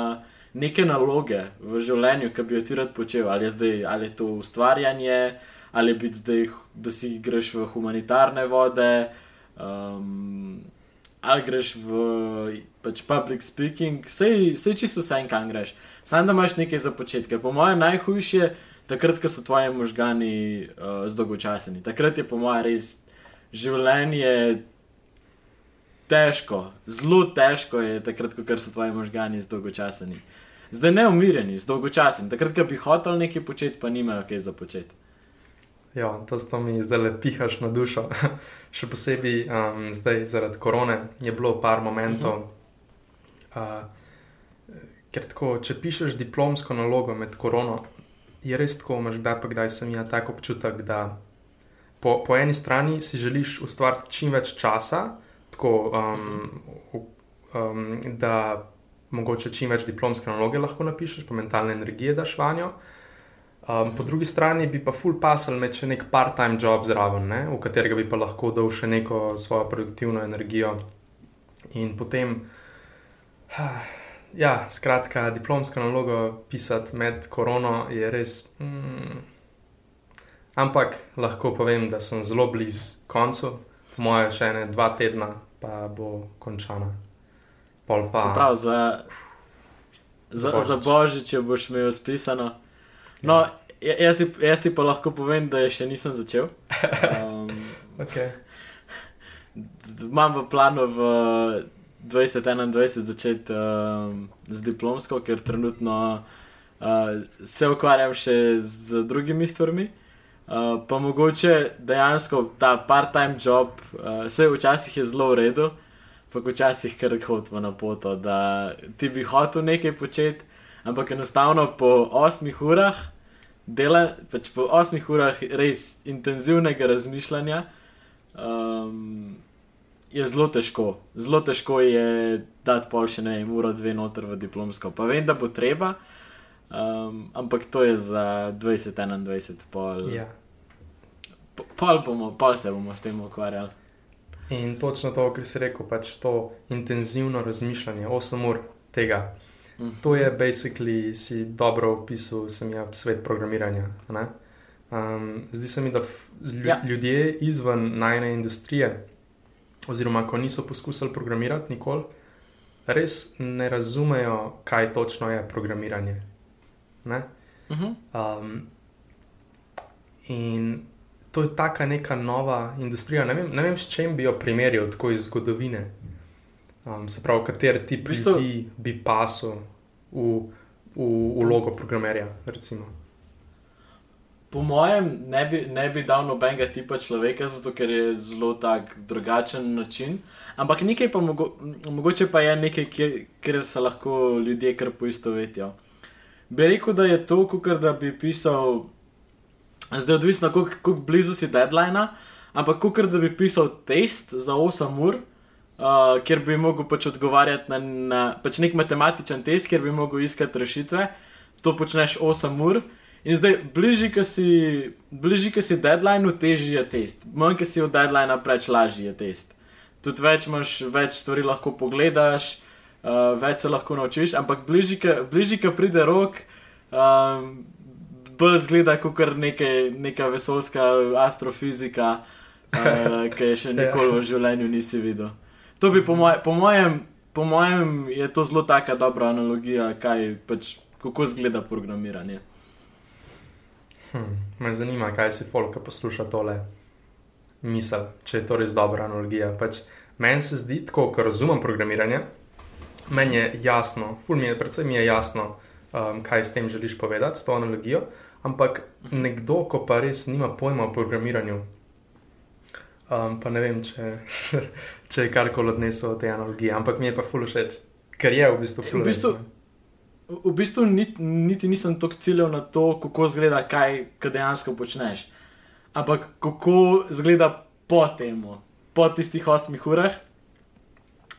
neke naloge v življenju, ki bi jo ti rad počel, ali je, zdaj, ali je to ustvarjanje, ali je biti zdaj, da si greš v humanitarne vode. Um, ali greš v pač public speaking, vse je čisto vse, kam greš. Sam da imaš nekaj za početek. Po mojem, najhujše takrat, ko so tvoji možgani uh, zdolgočaseni. Takrat je, po mojem, res življenje težko, zelo težko je takrat, ko so tvoji možgani zdolgočaseni. Zdaj ne umirjeni, zdolgočaseni. Takrat, ko bi hotel nekaj početi, pa nimajo kaj za početi. Ja, to sto mi zdaj le pihaš na dušo. [laughs] Še posebej um, zdaj zaradi korone je bilo par momentov. Uh, ker tako, če pišeš diplomsko nalogo med korono, je res tako, imaš kdaj pa kdaj sem imel tak občutek, da po, po eni strani si želiš ustvariti čim več časa, tako, um, v- um, da mogoče čim več diplomske naloge lahko napišeš, pa mentalne energije daš vanjo. Um, po drugi strani bi pa full pasal imeti še nek part-time job zraven, ne? v katerega bi pa lahko dal še neko svojo produktivno energijo. In potem, [sighs] ja, skratka, diplomska naloga pisati med korono je res. Mm, ampak lahko povem, da sem zelo blizu koncu, po moje še ene dva tedna, pa bo končana. Pol pa. Se pravi, za, za, Božič. za božič boš imel spisano. No, jaz ti, jaz ti pa lahko povem, da še nisem začel. [laughs] Um, Okay. imam v planu v 2021 začeti um, z diplomsko, ker trenutno uh, se ukvarjam še z drugimi stvarmi. Uh, pa mogoče dejansko ta part-time job, uh, vse včasih je zelo v redu, pa včasih kar hodimo na poto, da ti bi hotel nekaj početi, ampak enostavno po 8 urah dela, pač po 8 urah res intenzivnega razmišljanja. Um, Je zelo težko, zelo težko je dati pol še ne vem, uro, dve noter v diplomsko. Pa vem, da bo treba, um, ampak to je za 2021, pol, Ja. po- pol, bomo, pol se bomo s tem ukvarjali. In točno to, kar si rekel, pač to intenzivno razmišljanje, 8 ur tega. Mhm. To je basically si dobro opisal, sem jaz svet programiranja. ne. Um, zdi se mi, da Ja. ljudje izven najne industrije, oziroma ko niso poskusili programirati nikoli, res ne razumejo, kaj točno je programiranje. Ne? Mhm. Um, in to je taka neka nova industrija. Ne vem, ne vem s čim bi jo primerjal, tako iz zgodovine. Um, se pravi, kater ti V bistvu- priti bi pasel v, v vlogo programerja. Recimo. Po mojem, ne bi, ne bi dal nobenega tipa človeka, zato ker je zelo tak drugačen način. Ampak nekaj pa mogo, mogoče pa je nekaj, kjer, kjer se lahko ljudje kar poistovetijo. Bi rekel, da je to, kot da bi pisal, zdaj odvisno, koliko blizu si deadline, ampak kot da bi pisal test za 8 ur, uh, kjer bi mogel pač odgovarjati na, na pač nek matematičen test, kjer bi mogel iskati rešitve. To počneš 8 ur. In zdaj, bližje, ki si, bližje, ki si deadline, težji je test. Manj, ki si od deadline preveč lažji je test. Tudi več imaš, več stvari lahko pogledaš, uh, več se lahko naučiš, ampak bližje, ki pride rok, um, bolj zgleda kot neka vesoljska astrofizika, uh, ki je še [laughs] nikoli v življenju nisi videl. To bi po, moj, po, mojem, po mojem je to zelo taka dobra analogija, kaj pač, kako zgleda programiranje. Hm, me zanima, kaj si folk posluša tole misel, če je to res dobra analogija. Pač, meni se zdi tako, ker razumem programiranje, meni je jasno, ful mi je, predvsem mi je jasno, um, kaj s tem želiš povedati, s to analogijo. Ampak nekdo, ko pa res nima pojma o programiranju, um, pa ne vem, če, [laughs] če je karkoli odnesel od te analogije, ampak mi je pa ful všeč, ker je v bistvu ful. V bistvu, v bistvu niti, niti nisem tako ciljev na to, kako izgleda, kaj, kaj dejansko počneš. Ampak kako izgleda po tem, po tistih osmih urah,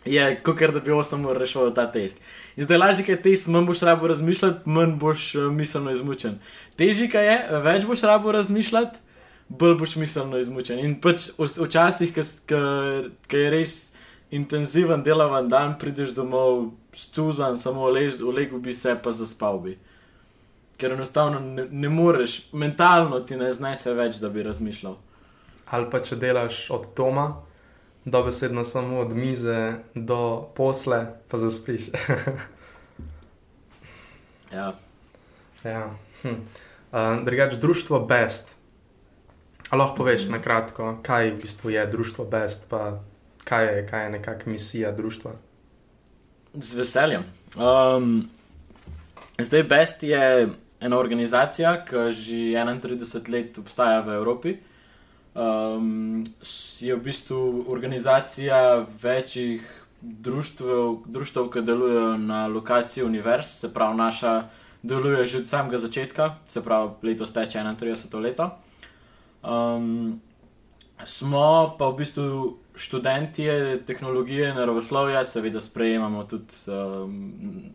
je kot da bi osem ur rešil ta test. In zdaj lažje, ker test manj boš rabo razmišljati, manj boš uh, miselno izmučen. Težje, je, več boš rabo razmišljati, bolj boš miselno izmučen. In pač včasih, ki je res intenziven delavan dan, prideš domov stuzan, samo legel bi se, pa zaspal bi. Ker enostavno ne, ne moreš, mentalno ti ne znaš več, da bi razmišljal. Ali pa če delaš od doma, dobesedno samo od mize do posle, pa zaspiš. [laughs] ja. ja. Hm. Uh, Drugač, društvo Best. Ali lahko poveš na kratko, kaj v bistvu je društvo Best, pa kaj je, kaj je nekakšna misija društva? Z veseljem. Um, zdaj, Best je ena organizacija, ki že 31 let obstaja v Evropi. Um, je v bistvu organizacija večjih društv, društv, ki delujejo na lokaciji univerz, se pravi, naša deluje že od samega začetka, se pravi, letos teče 31 let. Um, smo pa v bistvu študenti tehnologije in naravoslovja, seveda sprejemamo tudi um,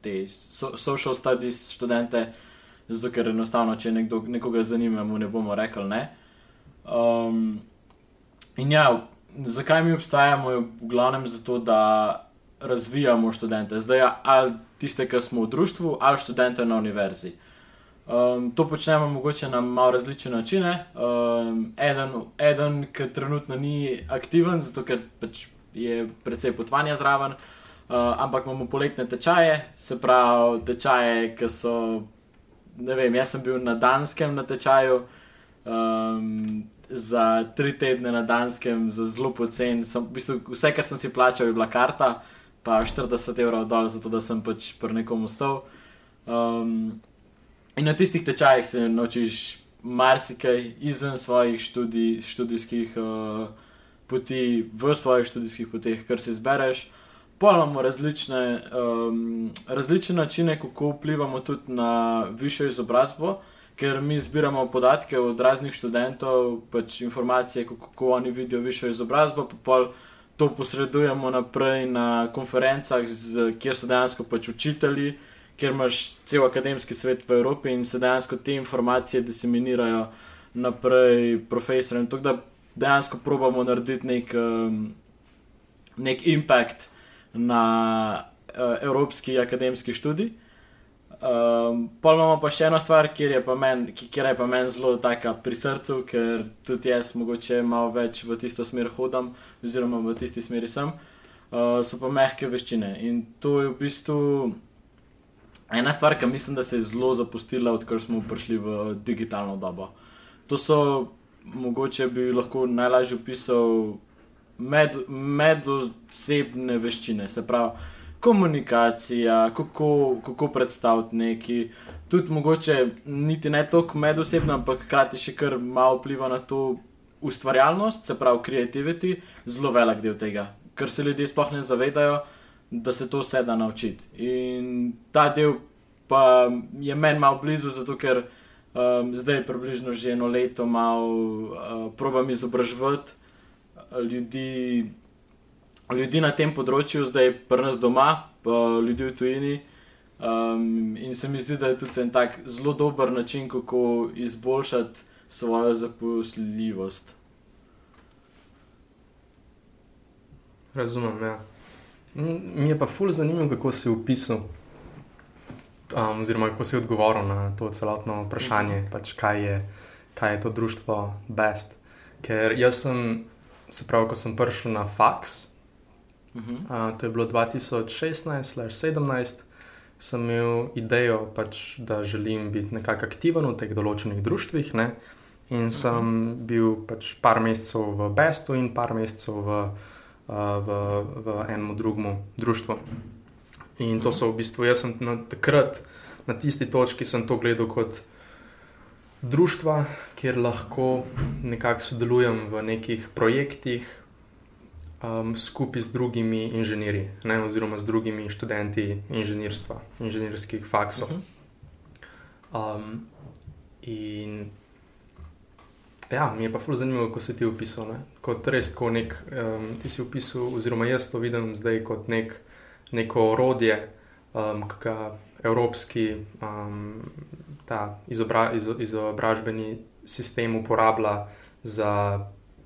te so, social studies študente, zato ker enostavno, če nekdo, nekoga zanima, mu ne bomo rekli ne. Um, in ja, zakaj mi obstajamo, je v glavnem zato, da razvijamo študente, zdaj ali tiste, ki smo v društvu, ali študente na univerzi. Um, to počnemo mogoče na malo različne načine. Um, eden, eden ki trenutno ni aktiven, zato ker pač je precej potvanja zraven, uh, ampak imamo poletne tečaje, se pravi tečaje, ki so. Ne vem, jaz sem bil na Danskem na tečaju um, za tri tedne na Danskem, za zelo pocen. V bistvu, vse, kar sem si plačal, je bila karta, pa 40 evrov dol, zato da sem pač pri nekom ustal. Um, In na tistih tečajih se naučiš marsikaj izven svojih študij, študijskih uh, poti, v svojih študijskih poteh, kar si izbereš. Pojmo različne, um, različne načine, kako vplivamo tudi na višjo izobrazbo, ker mi zbiramo podatke od raznih študentov, pač informacije, kako, kako oni vidijo višjo izobrazbo, to posredujemo naprej na konferencah, z, kjer so dejansko pač učitelji kjer imaš cel akademski svet v Evropi in se dejansko te informacije diseminirajo naprej profesorjem. Tako da dejansko probamo narediti nek, um, nek impact na uh, evropski akademski študij. Um, pa imamo pa še eno stvar, kjer je pa meni men zelo taka pri srcu, ker tudi jaz mogoče malo več v tisto smer hodam, oziroma v tisti smeri sem, uh, so pa mehke veščine. In to je v bistvu ena stvar, ki mislim, da se je zelo zapustila, odkar smo prišli v digitalno dobo. To so, mogoče bi lahko najlažje opisal, med, medosebne veščine, se pravi. Komunikacija, kako, kako predstaviti neki, tudi mogoče niti ne toliko medosebno, ampak hkrati še kar malo vpliva na to ustvarjalnost, se pravi, creativity, zelo velik del tega, kar se ljudje sploh ne zavedajo da se to vse da naučiti. In ta del pa je meni malo blizu, zato ker um, zdaj približno že eno leto malo uh, probam izobraževati uh, ljudi ljudi na tem področju, zdaj pri nas doma, pa ljudi v tujini. Um, in se mi zdi, da je tudi en tak zelo dober način, kako izboljšati svojo zaposljivost. Razumem, ja. Mi je pa fully zanimivo, kako si opisal, um, oziroma kako si odgovoril na to celotno vprašanje, Mhm. pač kaj, je, kaj je to društvo Best. Ker jaz sem, se pravi, ko sem prišel na faks, Uh -huh. uh, to je bilo 2016-17, sem imel idejo, pač, da želim biti nekako aktiven v teh določenih društvih. Ne? In sem bil pač par mesecev v Bestu in par mesecev v, uh, v, v enem drugem društvu. In to so v bistvu, jaz sem na, takrat na tisti točki sem to gledal kot društva, kjer lahko nekako sodelujem v nekih projektih um, skupaj z drugimi inženirji, ne, oziroma z drugimi študenti inženirstva, inženirskih faksov. -huh. Um, in ja, mi je pa zelo zanimivo, ko si ti opisal. Ne? Kot res, ko nek, um, ti si opisal, oziroma jaz to vidim zdaj kot nek, neko orodje, um, ki ga evropski um, ta izobra, izo, izobražbeni sistem uporablja za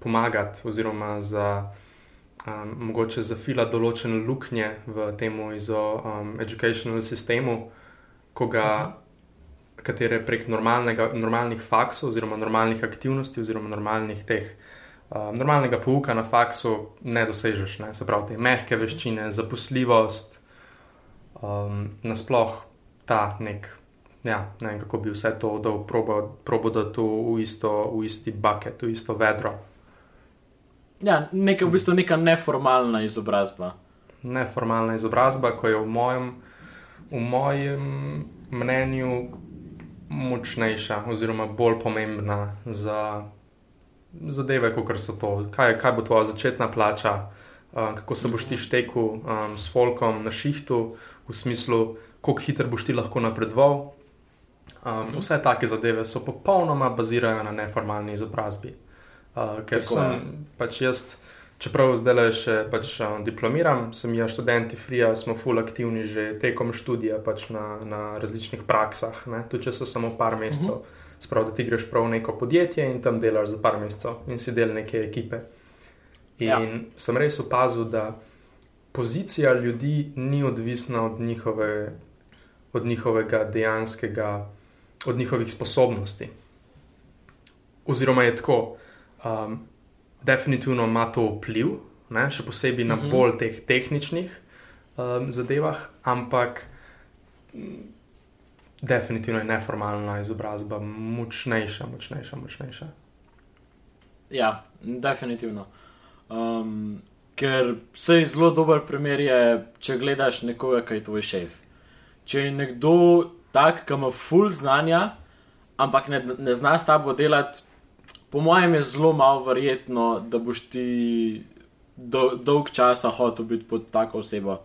pomagati, oziroma za um, mogoče zafilati določene luknje v tem izo, um, educational sistemu, ko ga. -huh katere prek normalnih faksov, oziroma normalnih aktivnosti, oziroma normalnih teh, uh, normalnega pouka na faksu ne dosežeš. Ne? Se pravi, te mehke veščine, zaposljivost, um, nasploh ta nek. Ja, ne vem, kako bi vse to dal, probo, probo da to v, isto, v isti bucket, v isto vedro. Ja, nekaj, v bistvu neka neformalna izobrazba. Neformalna izobrazba, ko je v mojem, v mojem mnenju močnejša, oziroma bolj pomembna za zadeve, kot so to. Kaj, kaj bo tvoja začetna plača, um, kako se boš ti štekel um, s folkom na šihtu, v smislu, koliko hitro boš ti lahko napredoval. Um, vse take zadeve so popolnoma bazirajo na neformalni izobrazbi. Uh, ker Tako sem je. pač jaz. Čeprav zdaj le še pač, um, diplomiram, sem jaz študenti FRIA, smo full aktivni že tekom študija pač na, na različnih praksah, ne? tudi če so samo par mesecev. Uh -huh. Sprav, da ti greš prav v neko podjetje in tam delaš za par mesecev in si del neke ekipe. In Ja. ja. sem res opazil, da pozicija ljudi ni odvisna od, njihove, od njihovega dejanskega, od njihovih sposobnosti. Oziroma je tako. Um, definitivno ima to vpliv, ne, še posebej na Mhm. bolj teh tehničnih um, zadevah, ampak mm, definitivno je neformalna izobrazba močnejša, močnejša, močnejša. Ja, definitivno. Um, ker sej zelo dober primer je, če gledaš nekoga, ki je tvoj šef. Če je nekdo tak, ki ima full znanja, ampak ne, ne zna s tabo delati, po mojem je zelo malo verjetno, da boš ti do, dolg časa hotel biti pod tako osebo.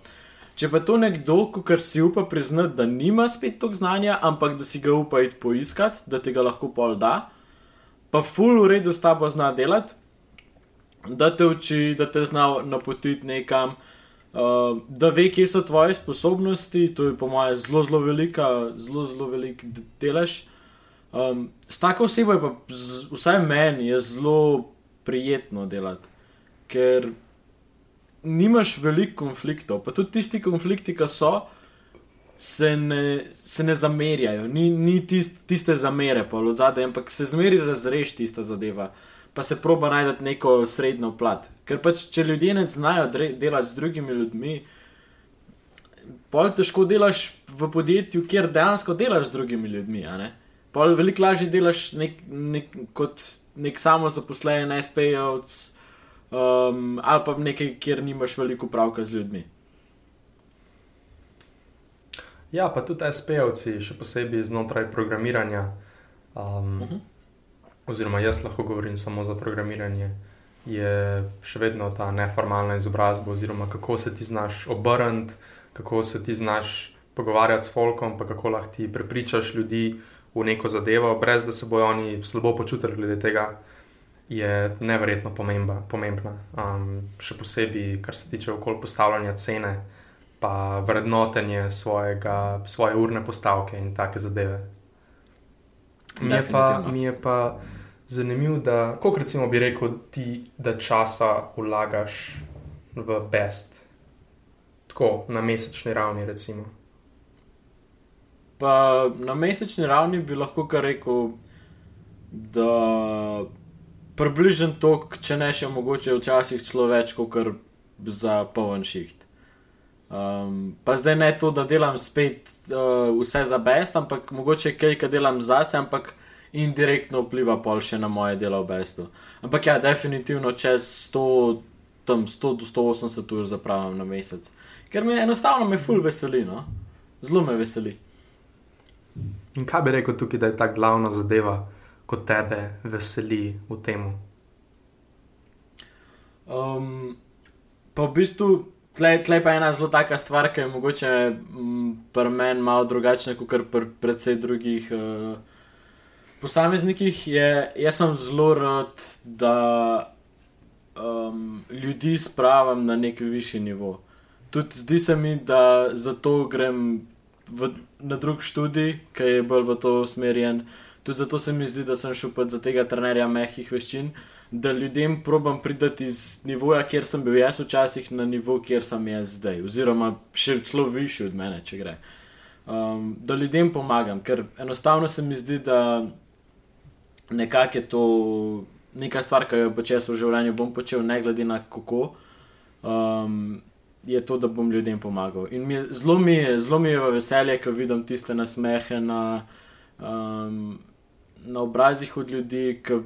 Če pa to nekdo, ki si upa priznati, da nima spet toliko znanja, ampak da si ga upa iti poiskati, da ti ga lahko pol da, pa full v redu s tabo zna delati, da te uči, da te zna napotiti nekam, uh, da ve, kje so tvoje sposobnosti, to je po mojem zelo, zelo velika, zelo, zelo velik delež. Um, s tako osebo je pa, z, vsaj meni, zelo prijetno delati, ker nimaš veliko konfliktov, pa tudi tisti konflikti, ki so, se ne, se ne zamerjajo, ni, ni tist, tiste zamere pa od zadaj, ampak se zmeri razreši tista zadeva, pa se proba najti neko srednjo plat. Ker pač, če ljudje ne znajo delati z drugimi ljudmi, pol težko delaš v podjetju, kjer dejansko delaš z drugimi ljudmi. a ne. Pol veliko lažje delaš nek, nek, kot nek samozaposlen SP-jevc um, ali pa nekaj, kjer nimaš veliko pravka z ljudmi. Ja, pa tudi SP-ovci, še posebej znotraj programiranja. Um, uh Mhm. -huh. Oziroma, jaz lahko govorim samo za programiranje. Je še vedno ta neformalna izobrazba, oziroma kako se ti znaš obrniti, kako se ti znaš pogovarjati s folkom, pa kako lahko ti prepričaš ljudi v neko zadevo, brez da se bojo oni slabo počutili glede tega. je neverjetno pomemba, pomembna. Um, še posebej, kar se tiče okolja postavljanja cene, pa vrednotenje svojega, svoje urne postavke in take zadeve. Mi je, pa, mi je pa zanimivo, da, kot recimo bi rekel, ti, da časa vlagaš v best, tako na mesečni ravni. Recimo. Pa na mesečni ravni bi lahko kar rekel, da približno to, če ne še mogoče včasih celo več, kot za poln šiht. Um, pa zdaj ne to, da delam spet uh, vse za best, ampak mogoče kaj, kar delam zase, ampak indirektno vpliva pol še na moje delo v bestu. Ampak ja, definitivno čez 100, tam 100 do 180 ur zapravim na mesec. Ker me enostavno me ful veseli, no? zelo me veseli. In kaj bi rekel tukaj, da je ta glavna zadeva, ko tebe veseli v tem? Um, pa v bistvu Tle, tle pa je ena zelo taka stvar, ki je mogoče mm, pri meni malo drugačna kot pri predvsej drugih uh, posameznikih. Je, jaz sem zelo rad, da um, ljudi spravim na nek višji nivo. Tudi zdi se mi, da zato grem v, na drug študij, ki je bolj v to usmerjen. Tudi zato se mi zdi, da sem šel za tega trenerja mehkih veščin da ljudem probam priti iz nivoja, kjer sem bil jaz včasih, na nivo, kjer sem jaz zdaj, oziroma še celo više od mene, če gre. Um, da ljudem pomagam, ker enostavno se mi zdi, da nekako je to neka stvar, ki jo počeš v življenju, bom počel, ne glede na kako. Um, Je to, da bom ljudem pomagal. In mi je, zelo, mi je, zelo mi je veselje, ko vidim tiste nasmehe na, um, na obrazih od ljudi, ki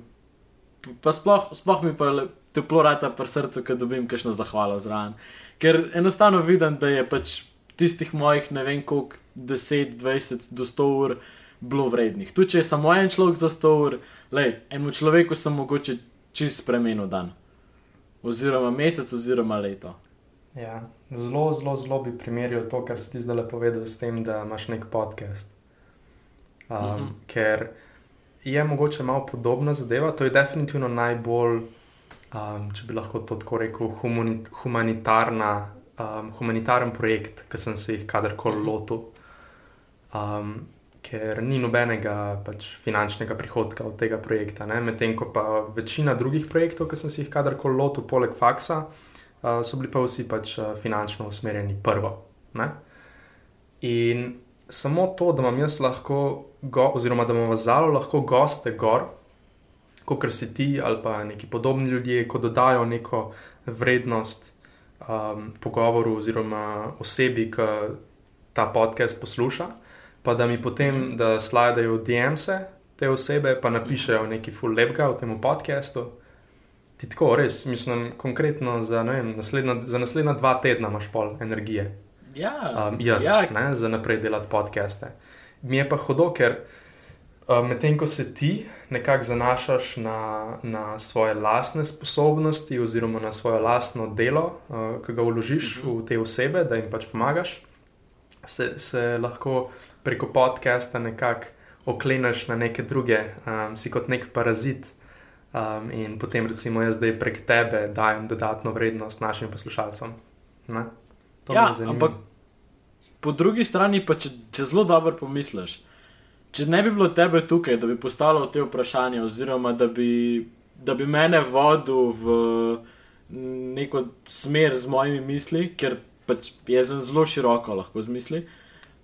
pa sploh, sploh mi pa toplo rata pri srcu, ko dobim kakšno zahvalo zraven. Ker enostavno vidim, da je pač tistih mojih ne vem koliko, 10, 20 do 100 ur bilo vrednih. Tu če je samo en človek za 100 ur, le enemu človeku sem mogoče čist spremenil dan. Oziroma mesec, oziroma leto. Ja, zelo, zelo, zelo bi primerjal to, kar si zdaj povedal, s tem, da imaš nek podcast. Um, uh mhm. -huh. Ker je mogoče malo podobna zadeva. To je definitivno najbolj, um, če bi lahko to tako rekel, humanitarna, um, humanitaren projekt, ki sem se jih kadarkoli mhm. lotil. Um, ker ni nobenega pač, finančnega prihodka od tega projekta. Medtem ko pa večina drugih projektov, ki sem se jih kadarkoli lotil, poleg faksa, uh, so bili pa vsi pač, uh, finančno usmerjeni prvo. Ne? In samo to, da imam jaz lahko, go, oziroma da imamo zalo lahko goste gor, kot si ti ali pa neki podobni ljudje, ko dodajo neko vrednost um, pogovoru oziroma osebi, ki ta podcast posluša, pa da mi potem mhm. da slajdajo DM-se te osebe, pa napišejo neki full lepga v tem podkastu. Ti tako, res, mislim, konkretno za, vem, naslednja, za naslednja dva tedna imaš pol energije. Ja, um, jaz, ja. Ne, za naprej delati podcaste. Mi je pa hodo, ker um, medtem ko se ti nekako zanašaš na, na svoje lastne sposobnosti, oziroma na svoje lastno delo, uh, ki ga vložiš uh mhm. -huh. v te osebe, da jim pač pomagaš, se, se lahko preko podcasta nekako okleneš na neke druge, um, si kot nek parazit. Um, in potem, recimo, jaz zdaj prek tebe dajem dodatno vrednost našim poslušalcem. Ne? Ja, ampak po drugi strani, pa če, če zelo dobro pomisliš, če ne bi bilo tebe tukaj, da bi postavljal te vprašanja, oziroma da bi, da bi mene vodil v neko smer z mojimi misli, ker pač jaz sem zelo široko lahko z misli.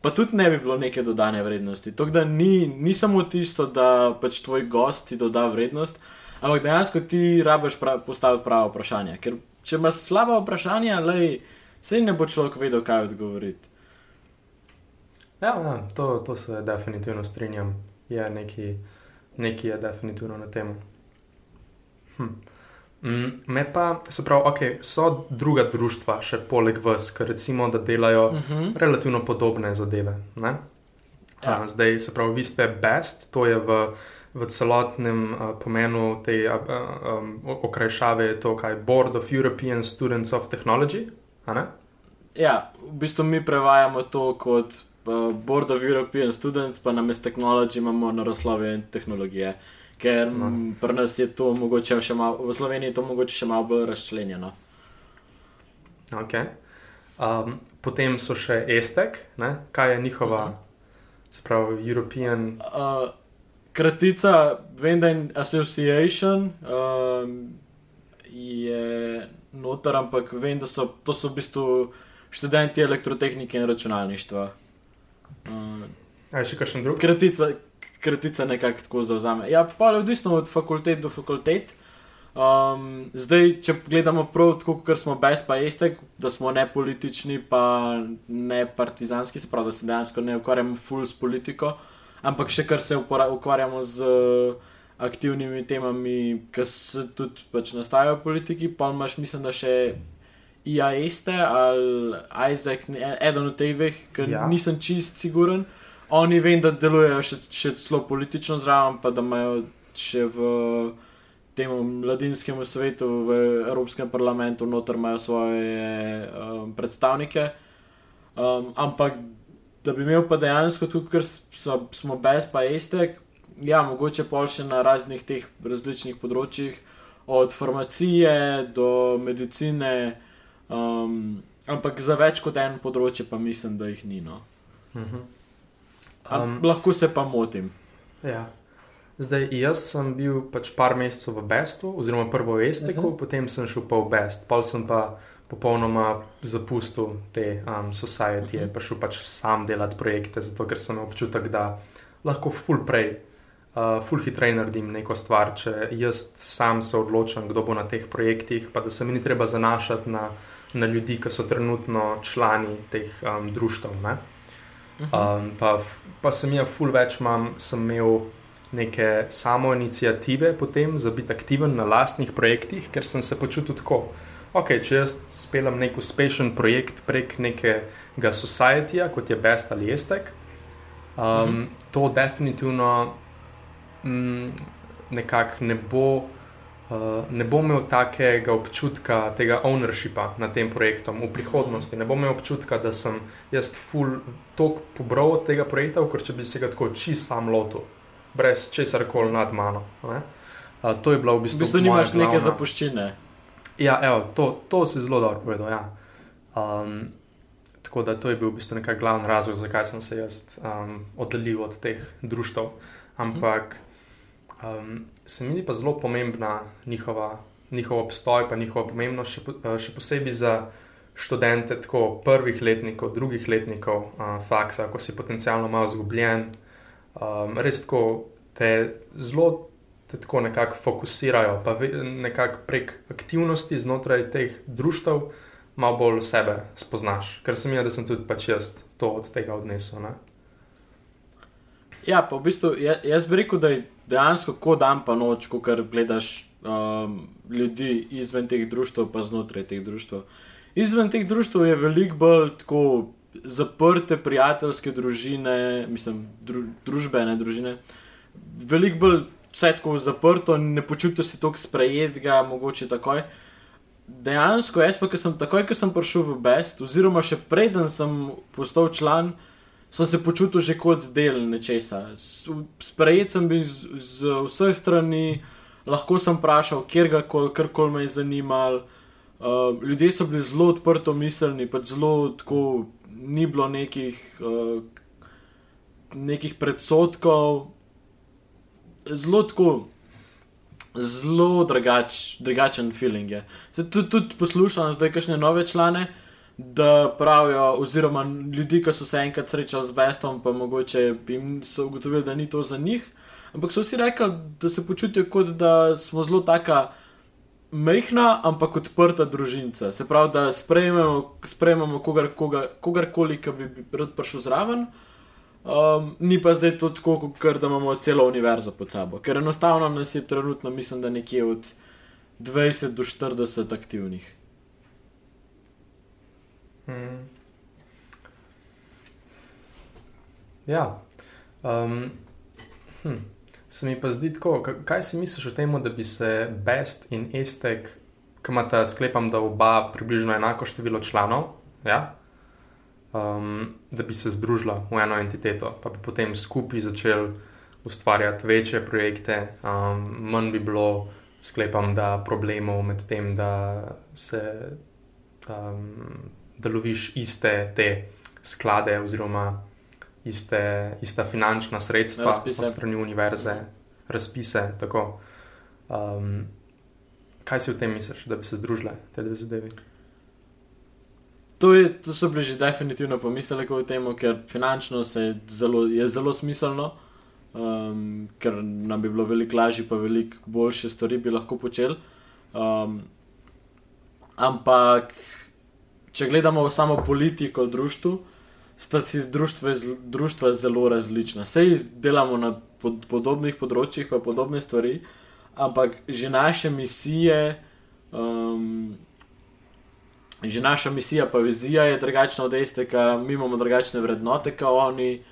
Pa tudi ne bi bilo neke dodane vrednosti. To, da ni, ni samo tisto, da pač tvoj gost ti doda vrednost, ampak dejansko ti rabiš prav, postaviti pravo vprašanje. Ker če imaš slaba vprašanja, lej, Sej ne bo človek vedel, kaj odgovoriti. Ja, ja to, to se definitivno strinjam. Je neki, neki je definitivno na tem. Hm. Mm, me pa, se pravi, okay, so druga društva, še poleg vas, ki recimo, da delajo uh mhm. -huh. relativno podobne zadeve. Ja. A, zdaj, se pravi, vi ste best, to je v, v celotnem uh, pomenu te uh, um, okrajšave, to kaj Board of European Students of Technology. Ja, v bistvu mi prevajamo to kot uh, Board of European Students, pa namesto tehnologije imamo naravoslovje in tehnologije. ker no. pri nas je to mogoče še malo, v Sloveniji je to mogoče še malo bolj razčlenjeno. Okay. Um, potem so še Estek, ne? kaj je njihova, uh -huh. spravo, European. Uh, kratica, Vendine Association um, je noter, ampak vem, da so to so v bistvu študenti elektrotehnike in računalništva. Uh, A je še kakšen drug? Kratica, kratica nekako tako zauzame. Ja, pa je odvisno od fakultet do fakultet. Um, zdaj, če gledamo prav, tako kot smo brez, pa jeste, da smo ne politični, pa ne partizanski, se pravi, da se dejansko ne ukvarjamo ful s politiko, ampak še kar se ukvarjamo z uh, aktivnimi temami, ki se tudi pač nastajajo v politiki. Pa imaš, mislim, da še IAESTE ali Isaac, eden od teh dveh, ker ja. nisem čist siguren. Oni vem, da delujejo še, še celo politično zraven, pa da imajo še v temu mladinskemu svetu, v Evropskem parlamentu, noter imajo svoje um, predstavnike. Um, ampak da bi imel pa dejansko tukaj, ker so, smo brez pa estek, ja, mogoče pol še na raznih teh različnih področjih, od farmacije do medicine, um, ampak za več kot en področje pa mislim, da jih ni. No. Uh mhm. -huh. um, lahko se pa motim. Ja. Zdaj, jaz sem bil pač par mesecev v Bestu, oziroma prvo v Esteku, uh mhm. -huh. potem sem šel pa v Best, pa sem pa popolnoma zapustil te um, society, uh mhm. -huh. prišel pač sam delati projekte, zato ker sem občutek, da lahko full prej, uh, full hitreje naredim neko stvar, če jaz sam se odločam, kdo bo na teh projektih, pa da se mi ni treba zanašati na, na ljudi, ki so trenutno člani teh um, društv. Uh mhm. -huh. um, pa, pa sem jaz full več, imam, sem imel neke samo inicijative potem za biti aktiven na lastnih projektih, ker sem se počutil tako. Ok, če jaz speljem nek uspešen projekt prek nekega societyja, kot je Best ali Estek, um, mm -hmm. to definitivno mm, nekako ne bo. Uh, ne bom imel takega občutka, tega ownershipa nad tem projektom v prihodnosti. Ne bom imel občutka, da sem jaz full tok pobral od tega projekta, ker če bi se ga tako čist sam lotil brez česar koli nad mano. Uh, to je bilo v bistvu. V bistvu nimaš glavna... neke zapuščine. Ja, evo, to, to si zelo dobro povedal. Ja. Um, tako da to je bil v bistvu nekaj glavni razlog, zakaj sem se jaz um, oddaljil od teh društv. Ampak um, se mi zdi pa zelo pomembna njihova, njihov obstoj, pa njihova pomembnost, še, uh, še posebej za študente, tako prvih letnikov, drugih letnikov uh, faksa, ko si potencialno malo zgubljen um, res tako te zelo te tako nekako fokusirajo, pa nekako prek aktivnosti znotraj teh društev malo bolj sebe spoznaš, ker sem jaz, da sem tudi pač jaz to od tega odnesel. Ne? Ja, pa v bistvu jaz bi rekel, da je dejansko kot dan pa noč, ko gledaš um, ljudi izven teh društv, pa znotraj teh društv. Izven teh društv je veliko bolj tako zaprte prijateljske družine, mislim, dru, družbene družine, veliko bolj vse tako zaprto, ne počutiš se tako sprejetega, mogoče takoj. Dejansko, jaz pa, ki sem takoj, ko sem prišel v Best, oziroma še preden sem postal član, sem se počutil že kot del nečesa. Sprejet sem bil z, z vseh strani, lahko sem vprašal, kjer ga kol, kar kol me je zanimalo. Uh, ljudje so bili zelo odprto miselni, pa zelo tako ni bilo nekih, uh, nekih predsotkov, zelo tako, zelo drugač, drugačen feeling je. Se tudi, tudi poslušam zdaj kakšne nove člane. Da pravijo, oziroma ljudi, ki so se enkrat srečali z Bestom, pa mogoče jim so ugotovili, da ni to za njih. Ampak so vsi rekli, da se počutijo kot da smo zelo taka mehna, ampak odprta družinca. Se pravi, da sprejmemo, sprejmemo kogarkoli, kogar ki bi, rad prišel zraven. Um, ni pa zdaj to tako, kot da imamo celo univerzo pod sabo, ker enostavno nas je trenutno, mislim, da nekje od 20 do 40 aktivnih. Hmm. Ja. Um, hm se mi pa zdi tako, kaj si misliš o tem, da bi se Best in Estek, ki imata sklepam, da oba približno enako število članov, ja? Um, da bi se združila v eno entiteto, pa bi potem skupaj začeli ustvarjati večje projekte, um, manj bi bilo, sklepam, da problemov med tem, da se um, da loviš iste te sklade oziroma iste, ista finančna sredstva Razpise. od strani univerze, razpise. Tako. Um, kaj si v tem misliš, da bi se združile te dve zadevi? To, je, to so bili že definitivno pomisleki o tem, ker finančno se je zelo, je zelo smiselno, um, ker nam bi bilo veliko lažje, pa veliko boljše stvari bi lahko počeli. Um, ampak, če gledamo samo politiko v društvu, sta si društva, društva zelo različna. Sej delamo na pod, podobnih področjih, pa podobne stvari, ampak že naše misije. Um, Že naša misija, pa vizija je drugačna od STK, mi imamo drugačne vrednote, kot oni.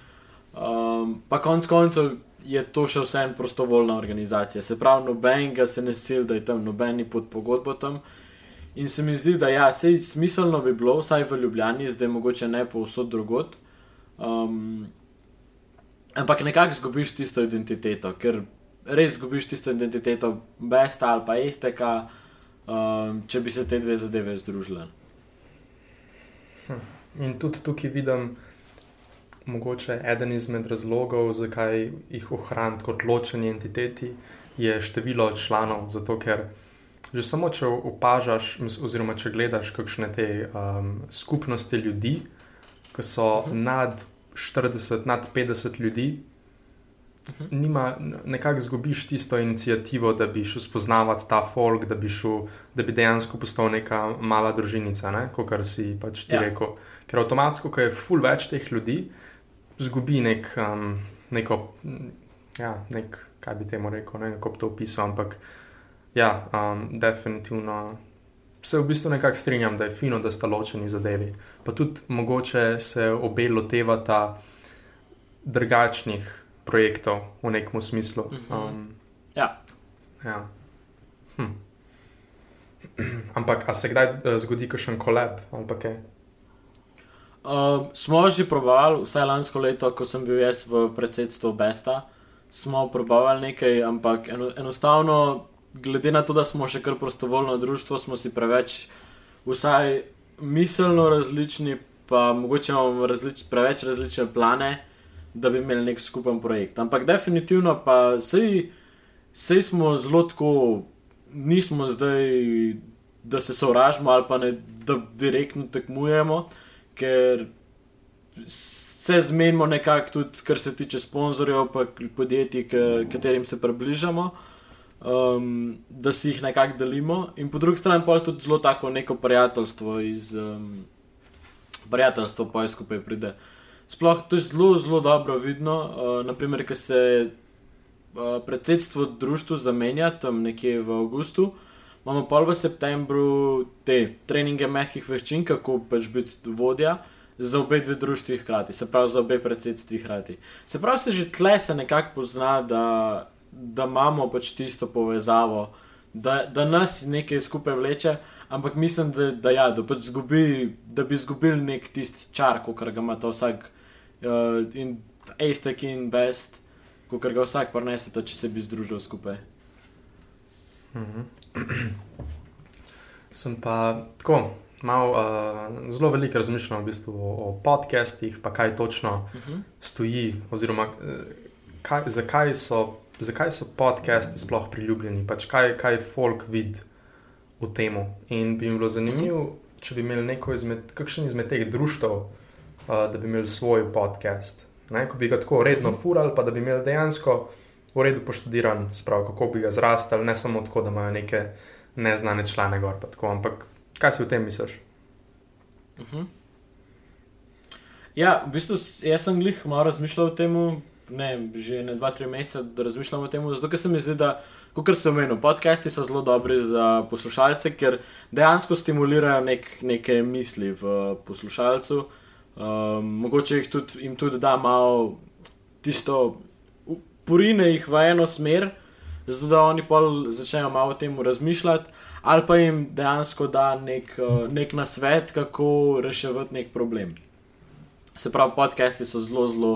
Um, pa konec koncev je to še vseeno prostovoljna organizacija. Se pravi, noben ga se ne sil, da je tam nobeni pod pogodbo tam. In se mi zdi, da ja, sej smiselno bi bilo, vsaj v Ljubljani, zdaj mogoče ne povsod drugot. Um, ampak nekako zgubiš tisto identiteto, ker res zgubiš tisto identiteto, Besta ali pa STK um, če bi se te dve zadeve združile. In tudi tukaj vidim, mogoče eden izmed razlogov, zakaj jih ohraniti kot ločeni entiteti, je število članov. Zato, ker že samo če opažaš, oziroma če gledaš kakšne te um, skupnosti ljudi, ki so Mhm. nad 40, nad 50 ljudi. Nima, nekako zgubiš tisto inicijativo, da bi šel spoznavati ta folk, da bi, šel, da bi dejansko postal neka mala družinica, ne? kot si pač ti Ja. rekel. Ker avtomatsko, ko je full več teh ljudi, zgubi nek, um, neko, ja, nek, kaj bi temu rekel, ne vem, kako bi to opisal, ampak ja, um, definitivno se v bistvu nekako strinjam, da je fino, da sta ločeni zadevi. Pa tudi mogoče se obe lotevata drugačnih projektov v nekem smislu. Mhm. Um, Ja. ja. Hm. Ampak, a se kdaj uh, zgodi kakšen kolab ali kaj? Um, smo že probavali, vsaj lansko leto, ko sem bil jaz v predsedstvu Besta, smo probavali nekaj, ampak eno, enostavno, glede na to, da smo še kar prostovoljno društvo, smo si preveč, vsaj miselno različni, pa mogoče imamo različ, preveč različne plane, da bi imeli nek skupen projekt. Ampak definitivno pa sej, sej smo zelo tako, nismo zdaj, da se sovražimo ali pa ne, da direktno tekmujemo ker se zmenimo nekako tudi, kar se tiče sponzorjev, pa podjetij, katerim se približamo, um, da si jih nekako delimo, in po drugi strani pa je tudi zelo tako neko prijateljstvo iz. Um, Prijateljstvo pa je skupaj pride. Sploh to je zelo, zelo dobro vidno. Uh, naprimer, ko se uh, predsedstvo društva zamenja tam nekje v avgustu, imamo pol v septembru te treninge mehkih veščin, kako pač biti vodja za obe dve društvi hkrati, se pravi za obe predsedstvi hkrati. Se pravi, se že tle se nekako pozna, da, da imamo pač tisto povezavo, da, da nas nekaj skupaj vleče, ampak mislim, da, da, ja, da, pač zgubi, da bi izgubili nek tisti čar, kot ga ima ta vsak uh, in Aestek in Best, kot ga vsak prenesete, če se bi združil skupaj. Mhm. [clears throat] Sem pa tako, malo, uh, zelo veliko razmišljal v bistvu o, o podcastih, pa kaj točno Uh -huh. stoji, oziroma eh, kaj, zakaj, so, zakaj so podcasti sploh priljubljeni, pač kaj, kaj folk vidi v tem. In bi mi bilo zanimivo, če bi imeli neko izmed, kakšen izmed teh društv, uh, da bi imeli svoj podcast. Ne, ko bi ga tako redno furali, pa da bi imeli dejansko v redu poštudiran, sprav, kako bi ga zrastali, ne samo tako, da imajo neke neznane člane gor, tako, ampak kaj si v tem misliš? Uh -huh. Ja, v bistvu jaz sem glih malo razmišljal o tem, ne, že ne dva, tri mesece, da razmišljam o tem, zato ker se mi zdi, da, kot sem omenil, podcasti so zelo dobri za poslušalce, ker dejansko stimulirajo nek, neke misli v poslušalcu. Um, mogoče jih tudi, jim tudi da malo tisto, porine jih v eno smer, zato da oni pol začnejo malo o tem razmišljati, ali pa jim dejansko da nek, uh, nek nasvet, kako reševati nek problem. Se pravi, podcasti so zelo, zelo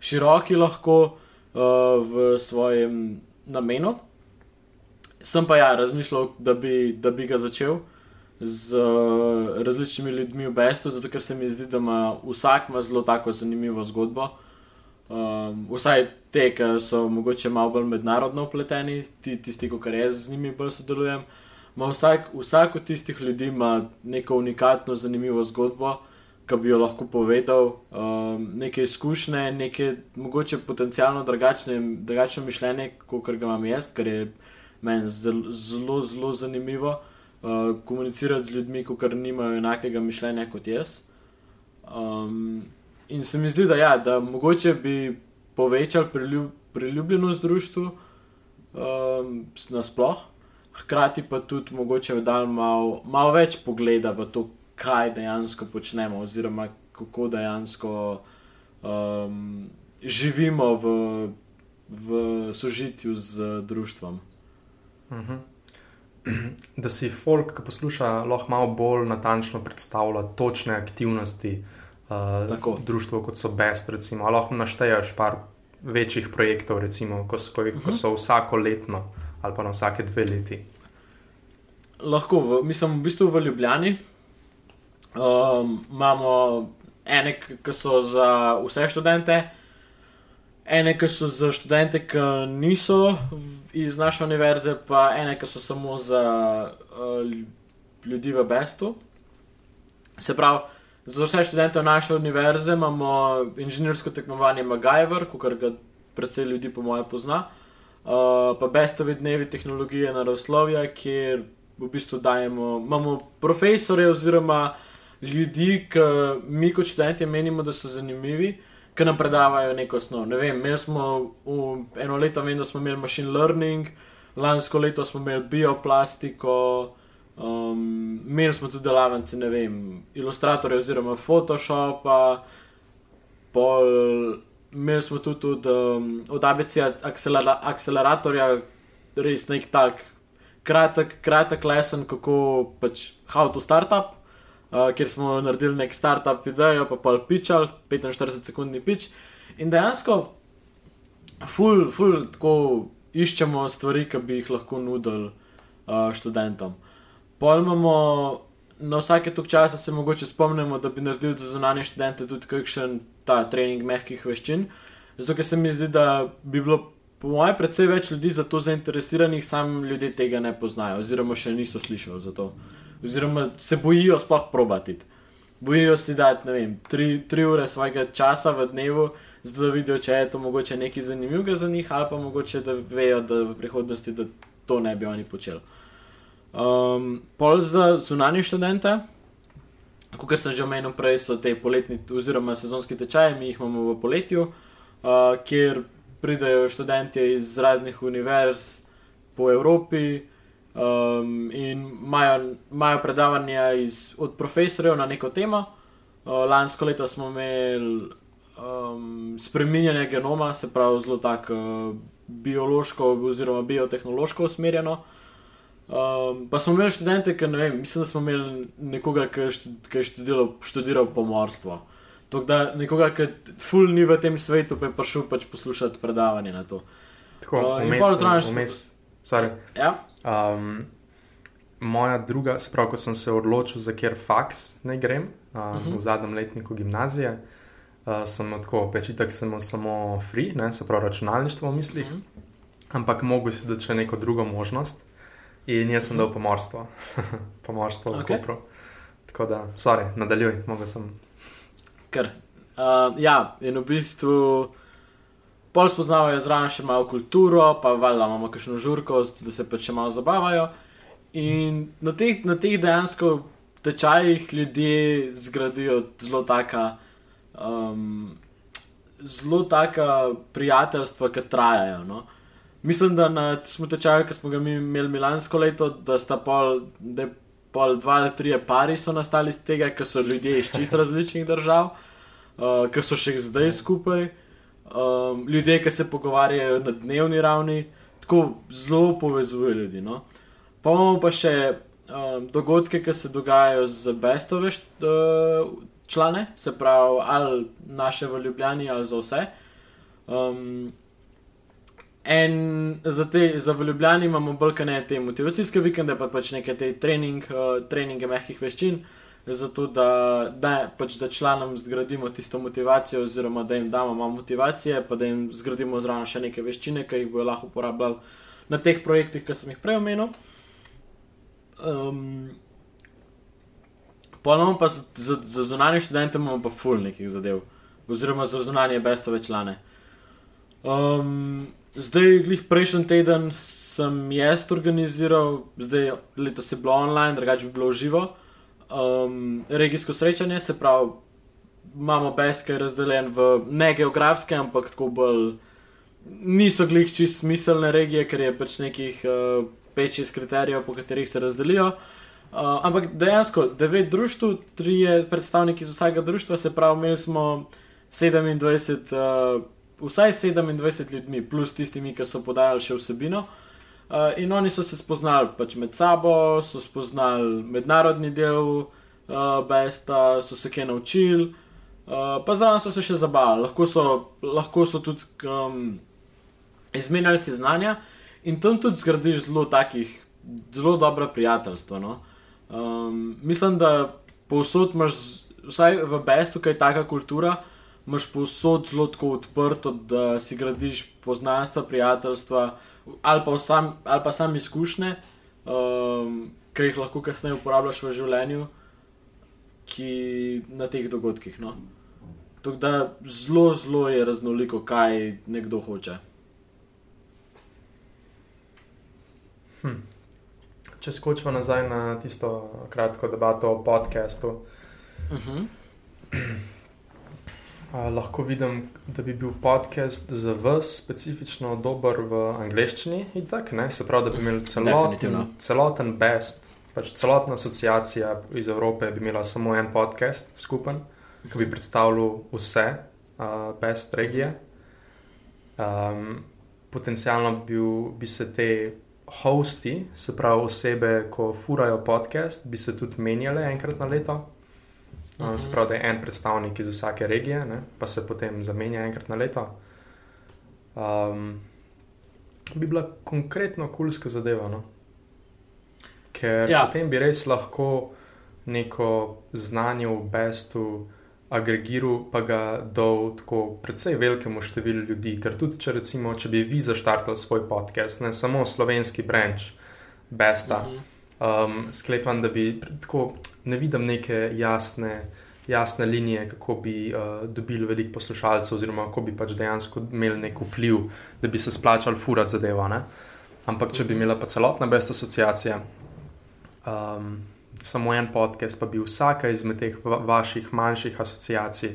široki lahko. uh, v svojem namenu. Sem pa ja razmišljal, da bi, da bi ga začel z uh, različnimi ljudmi v Bestu, zato ker se mi zdi, da ima vsak ima zelo tako zanimivo zgodbo. Um, vsaj te, ki so mogoče malo bolj mednarodno upleteni, ti, tisti, ki jaz z njimi bolj sodelujem. Vsak, vsak od tistih ljudi ima neko unikatno, zanimivo zgodbo, ki bi jo lahko povedal, um, neke izkušnje, neke mogoče potencialno drugačne, drugačno mišljenje, kot ga imam jaz, kar je meni zelo, zelo, zanimivo uh, komunicirati z ljudmi, ki nimajo enakega mišljenja kot jaz. Um, in se mi zdi, da, ja, da mogoče bi povečali priljub, priljubljenost družstvu um, nasploh, hkrati pa tudi mogoče dal malo mal več pogleda v to, kaj dejansko počnemo, oziroma kako dejansko um, živimo v, v sožitju z družstvom. Uh mhm. -huh. [clears throat] Da si folk, ki posluša, lahko malo bolj natančno predstavlja točne aktivnosti uh, društva, kot so Best. Recimo. Lahko našteješ par večjih projektov, recimo, ko, so, ko, uh -huh. ko mhm. so vsako letno ali pa na vsake dve leti. Lahko, v, mislim, v bistvu v Ljubljani um, imamo ene, ki so za vse študente ene, ki so za študente, ki niso iz naše univerze, pa ene, ki so samo za uh, ljudi v Bestu. Se pravi, za vse študente naše univerze imamo inženirsko tekmovanje MacGyver, kar ga precej ljudi, po moje, pozna. Uh, pa Bestovi dnevi tehnologije na Roslovju, kjer v bistvu dajemo, imamo profesore oziroma ljudi, ki mi kot študenti menimo, da so zanimivi ki nam predavajo neko snov. Ne vem, imeli smo v eno leto, vem, da smo imeli machine learning, lansko leto smo imeli bioplastiko, um, imeli smo tudi delavnice, ne vem, ilustratorje oziroma Photoshopa, pol, imeli smo tudi, tudi um, od akcelera, akceleratorja, res nek tak kratek, kratek lesen, kako pač how to startup uh, kjer smo naredili nek startup idejo, pa pa pičal, 45 sekundni pič. In dejansko, ful, ful, tako iščemo stvari, ki bi jih lahko nudili uh, študentom. Pojmemo, na vsake tok časa se mogoče spomnimo, da bi naredili za zunanje študente tudi kakšen ta trening mehkih veščin. Zato, ker se mi zdi, da bi bilo. Po mojem, predvsej več ljudi za to zainteresiranih, sami ljudje tega ne poznajo, oziroma še niso slišali za to oziroma se bojijo sploh probati. Bojijo si dati, ne vem, tri, tri ure svojega časa v dnevu, zato da vidijo, če je to mogoče nekaj zanimivega za njih, ali pa mogoče da vejo, da v prihodnosti da to ne bi oni počeli. Um, pol za zunanje študente, kot sem že omenil prej, so te poletni oziroma sezonski tečaji, mi jih imamo v poletju, uh, kjer pridajo študenti iz raznih univerz po Evropi. Um, in imajo predavanja iz, od profesorjev na neko temo. Uh, lansko leto smo imeli um, spreminjanje genoma, se pravi zelo tako uh, biološko oziroma biotehnološko usmerjeno. Um, pa smo imeli študente, ki ne vem, mislim, da smo imeli nekoga, ki je študiral, študiral pomorstvo. Tako da nekoga, ki ful ni v tem svetu, pa je prišel pač poslušati predavanje na to. Tako, uh, in pa zraven. Ja. Um, moja druga, se pravi, ko sem se odločil, za kjer faks naj grem, um, uh -huh. v zadnjem letniku gimnazije, uh, sem tako pečitek samo, samo free, ne, se pravi računalništvo v mislih, uh mhm. -huh. ampak mogo si da če neko drugo možnost. In jaz sem uh -huh. dal pomorstvo, [laughs] pomorstvo okay. v Kopru. Tako da, sorry, nadaljuj, mogo sem. Ker. Uh, ja, in v bistvu pol spoznavajo zraven še malo kulturo, pa valjda imamo kakšno žurkost, da se pa še malo zabavajo. In na teh, na teh dejansko tečajih ljudje zgradijo zelo taka. Um, Zelo taka prijateljstva, ki trajajo. No. Mislim, da na tem tečaju, ki smo ga imeli Milansko leto, da sta pol, da pol dva ali tri pari so nastali iz tega, ker so ljudje iz čist različnih držav, uh, ki so še zdaj skupaj um, ljudje, ki se pogovarjajo na dnevni ravni, tako zelo povezuje ljudi. No? Pa imamo pa še um, dogodke, ki se dogajajo z bestove uh, člane, se pravi, ali naše v Ljubljani, ali za vse. Um, En za te, za Ljubljani imamo bolj kot ne te motivacijske vikende, pa pač neke te trening, uh, treninge mehkih veščin, zato da, da, pač, da članom zgradimo tisto motivacijo, oziroma da jim damo malo motivacije, pa da jim zgradimo zraven še neke veščine, ki jih bojo lahko uporabljali na teh projektih, ki sem jih prej omenil. Um, Ponovno pa za, za, zunanje študente imamo pa ful nekih zadev, oziroma za zunanje bestove člane. Um, zdaj, glih prejšnji teden sem jaz organiziral, zdaj letos je bilo online, drugače bi bilo živo. Um, regijsko srečanje, se pravi, imamo beske razdeljen v ne geografske, ampak tako bolj niso glih čist smiselne regije, ker je pač nekih uh, pet-šest kriterijev, po katerih se razdelijo. Uh, ampak dejansko devet društv, tri predstavniki iz vsakega društva, se pravi, imeli smo 27, uh, vsaj 27 ljudmi, plus tistimi, ki so podajali še vsebino. Uh, in oni so se spoznali pač med sabo, so spoznali mednarodni del uh, Besta, so se kaj naučili, uh, pa zraven so se še zabavali, lahko so, lahko so tudi um, izmenjali si znanja in tam tudi zgradiš zelo takih, zelo dobra prijateljstva. No? Um, mislim, da povsod imaš, vsaj v Bestu, kaj taka kultura, imaš povsod zelo tako odprto, da si gradiš poznanstva, prijateljstva ali pa sam, ali pa sam izkušnje, um, ki jih lahko kasneje uporabljaš v življenju, ki na teh dogodkih. No? Tako da zelo, zelo je raznoliko, kaj nekdo hoče. Hm. Če skočimo nazaj na tisto kratko debato o podkastu, uh -huh. Lahko vidim, da bi bil podcast za vas specifično dober v angleščini. Tak, Se pravi, da bi imeli celoten, celoten best, pač celotna asociacija iz Evrope bi imela samo en podcast skupen, ki bi predstavljal vse uh, best regije. Um, potencialno bi, bil, bi se te hosti, se pravi osebe, ko furajo podcast, bi se tudi menjale enkrat na leto. Uh -huh. Se pravi, da je en predstavnik iz vsake regije, ne? pa se potem zamenja enkrat na leto. Um, bi bila konkretno kulska zadeva. No? Ker ja. potem bi res lahko neko znanje v bestu agregiral, pa ga dal tako precej velikemu številu ljudi. Ker tudi, če, recimo, če bi vi zaštartali svoj podcast, ne samo slovenski branč, besta, uh -huh. Um, sklepam, da bi tako ne vidim neke jasne, jasne linije, kako bi uh, dobili veliko poslušalcev, oziroma kako bi pač dejansko imeli nek vpliv, da bi se splačali furati zadeva. Ne? Ampak, če bi mhm. imela pa celotna besta asociacija. Um, samo en podcast, pa bi vsaka izmed teh vaših manjših asociacij